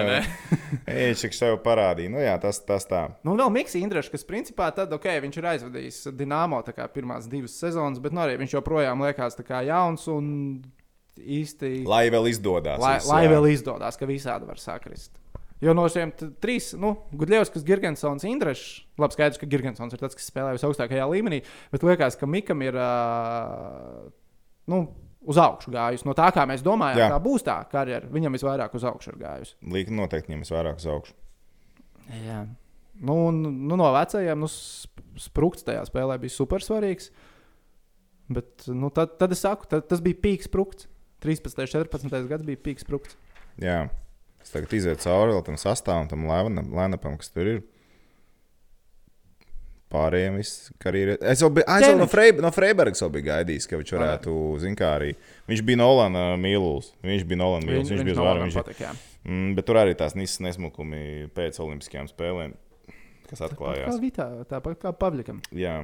viņš jau sev parādīja. Nu, jā, tas, tas tā. Nu, vēl Mikls Indrešs, kas principā tad, ok, viņš ir aizvadījis Dienāmo pirmās divas sezonas, bet nu, arī viņš joprojām liekas jauns un īsti. Lai vēl izdodas. Lai, lai vēl izdodas, ka visādi var sakrist. Jo no šiem trīs, nu, Gudļevskis, Girgensons, Indrešs, labi, skaidrs, ka Girgensons ir tas, kas spēlē visaugstākajā līmenī, bet liekas, ka Mikam ir, uh, nu, uz augšu gājusi. No tā, kā mēs domājām, Jā. kā būs tā karjera, viņam visvairāk uz augšu ir gājusi. Līka noteikti viņam visvairāk uz augšu. Jā. Nu, nu, no vecajiem, nu, sprūkts tajā spēlē bija super svarīgs. Bet nu, tad, tad es saku, tad, tas bija pīks sprūkts. 13. un 14. gads bija pīks sprūkts. Jā. Es tagad izietu cauri tam sastāvam, tam lēnapam, kas tur ir. pārējiem viss karjeras. Es jau biju, es jau no, Freib, no Freibergas jau biju gaidījis, ka viņš varētu, zin kā arī. Viņš bija Nolana mīlulis. Viņš bija Nolana mīlulis. Viņš, viņš bija zvārā. Viņš patika, mm, bet tur arī tās nisas nesmukumi pēc olimpiskajām spēlēm, kas atklājās. Tāpat kā Vitā, tāpat kā Pavlikam. Jā.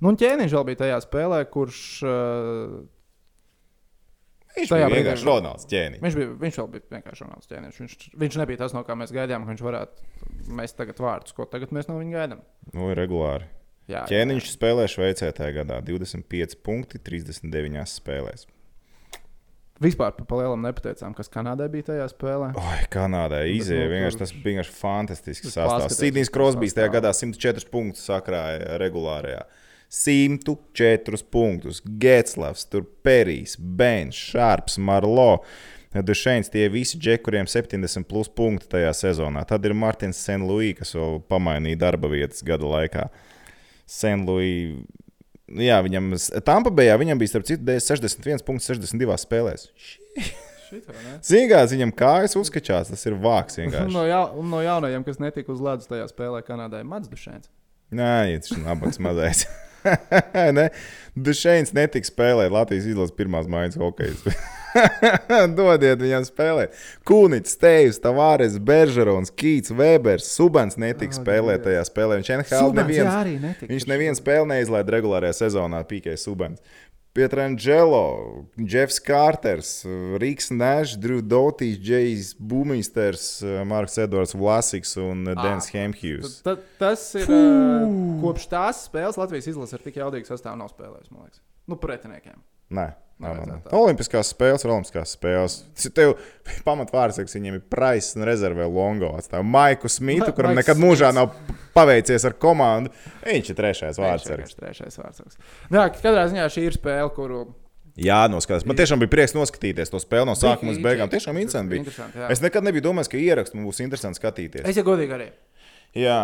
Nu, un ķēniņš vēl bija tajā spēlē, kurš. Uh, Viņš bija vienkārši Ronalds ķēniņš. Viņš, bija, viņš vēl bija vienkārši Ronalds ķēniņš. Viņš, viņš nebija tas, no kā mēs gaidījām, ka viņš varētu mest tagad vārdus, ko tagad mēs no viņa gaidām. Nu, regulāri. Jā, ķēniņš jā. spēlē Šveicē tajā gadā 25 punkti 39 spēlēs. Vispār par lielam nepateicām, kas Kanādai bija tajā spēlē. Oi, Kanādai izēja. Vienkārši tas bija vienkārši fantastisks sastāvs. Sidnijas Krosbīs tajā gadā 104 punktus sakrāja regulārajā. 104 punktus. Getslavs, Perijs, Bens, Šārps, Marlo. Dušēns tie visi džeki, kuriem 70 plus punkti tajā sezonā. Tad ir Martins Senluīs, kas vēl pamainīja darba vietas gada laikā. Senluīs. Jā, viņam Tampa Bayā viņam bija starp citu 61,62 spēlēs. Zinājums, viņam kājas uzskačās, tas ir vāks. no, ja, no jaunajiem, kas netika uz ledus tajā spēlē, Kanādai Mats Dušēns. Nē, tas ir nabaks mazais. ne? Dušēns netiks spēlēt Latvijas izlases pirmās mājas hokeja. Dodiet viņam spēlēt. Kūnits, Stejs, Tavares, Beržerons, Kīts, Vēbers, Subans netika oh, spēlēt tajā spēlē. Viņš NHL neviens, viņš nevienu spēli neizlaida regulārajā sezonā, pīkēja Subans. Pietrangelo, Jeffs Kārters, Rīgas Nešs, Drew Dotīs, Džejs Bumīsters, Marks Edvards Vlasiks un Dens Hemhjūs. Ta, tas ir uh, kopš tās spēles Latvijas izlases ar tik jaudīgu sastāvu nav spēlējis, man liekas. Nu, pretiniekiem. Nē. Olimpiskās spēles ir Olimpiskās spēles. Tev pamatvārds, ka viņiem ir Price un rezervē Longo. Atstāv Maiku Smitu, Ma kuram nekad mūžā nav paveicies ar komandu. Viņš ir trešais vārds. Viņš ir trešais vārds. Jā, katrā ziņā šī ir spēle, kuru. Jā, noskatās. Man tiešām bija prieks noskatīties to spēli no sākuma līdz beigām. Tiešām interesanti bija. Interesanti, jā. es nekad nebiju domājis, ka ieraksts man būs interesants skatīties. Es jau godīgi arī. Jā.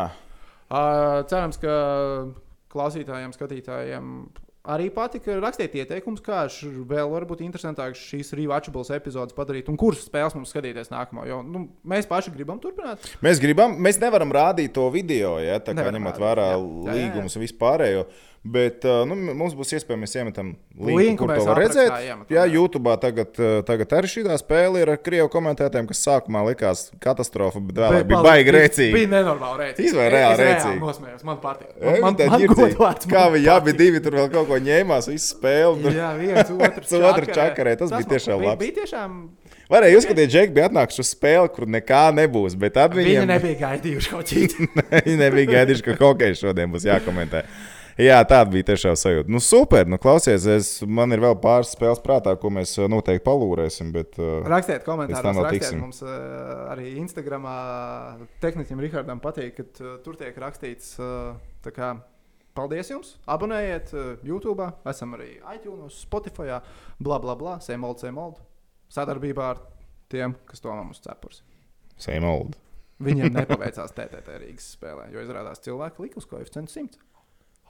Uh, cerams, ka klausītājiem, skatītājiem Arī patika rakstīt ieteikumus, kā vēl varbūt interesantāk šīs rewatchables epizodes padarīt un kuras spēles mums skatīties nākamo. Jo nu, mēs paši gribam turpināt. Mēs gribam, mēs nevaram rādīt to video, ja tā kā ņemot vērā līgumus un vispārējo. Bet nu, mums būs iespēja, mēs iemetam linku, linku kur to var redzēt. Iemetam, jā, YouTube tagad, tagad arī šī spēle ir ar krievu komentētājiem, kas sākumā likās katastrofa, bet vēlāk bija baigi rēcīgi. Bija nenormāli rēcīgi. Izvēl reāli rēcīgi. Nosmējos, man patīk. Man, man, man godvārds, Kā viņi abi divi tur vēl kaut ko ņēmās, visu spēli. Jā, viens otrs čakarē. Tas, tas bija tiešām labi. Bija tiešām... Varēja uzskatīt, ka Džeki bija atnākuši uz spēli, kur nekā nebūs. Bet viņiem... viņi nebija gaidījuši kaut ko citu. viņi nebija gaidījuši, ka hokeja šodien būs jākomentē. Jā, tāda bija tiešām sajūta. Nu, super, nu, klausies, es, man ir vēl pāris spēles prātā, ko mēs uh, noteikti palūrēsim. Bet, uh, rakstiet komentārus, rakstiet mums uh, arī Instagramā. Tehnikam Rihardam patīk, ka uh, tur tiek rakstīts. Uh, kā, Paldies jums! Abonējiet uh, YouTube, esam arī iTunes, Spotify, bla, bla, bla, Sēmold, Sēmold. Sadarbībā ar tiem, kas to mums cepurs. Sēmold. Viņiem nepaveicās TTT Rīgas spēlē, jo izrādās cilvēki lika uz koeficientu 100.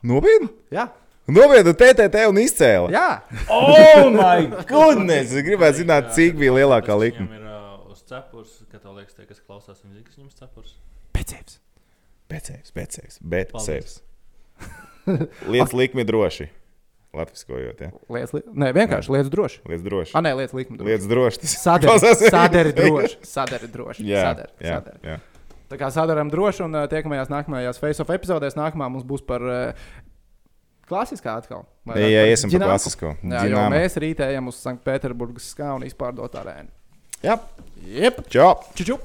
Nopietni? Jā. Nopietni, TTT un izcēla. Jā, oh, my goodness! Es gribētu zināt, cik bija lielākā likme. Ir uh, uz cepures, ka tev liekas, tie, kas klausās, viņi zina, kas viņam cepures. Pēcējs. Pēcējs, pēcējs, pēcējs. Lietas likmi droši. Latviskojot, ja? Lietas, li... Nē, vienkārši lietas droši. Lietas droši. Ah, nē, lietas likmi droši. Lietas droši. Tas sadari, sadari droši. Sadari droši. Jā, sadari, jā, sadari. jā. Tā kā sadaram droši un uh, tiekamajās nākamajās face-off epizodēs. Nākamā mums būs par uh, klasiskā atkal. Jā, jā, iesim par klasisko. Jā, jo mēs rītējam uz Sanktpēterburgas skānu izpārdot arēnu. Jā. Jep. Čau. Čuču.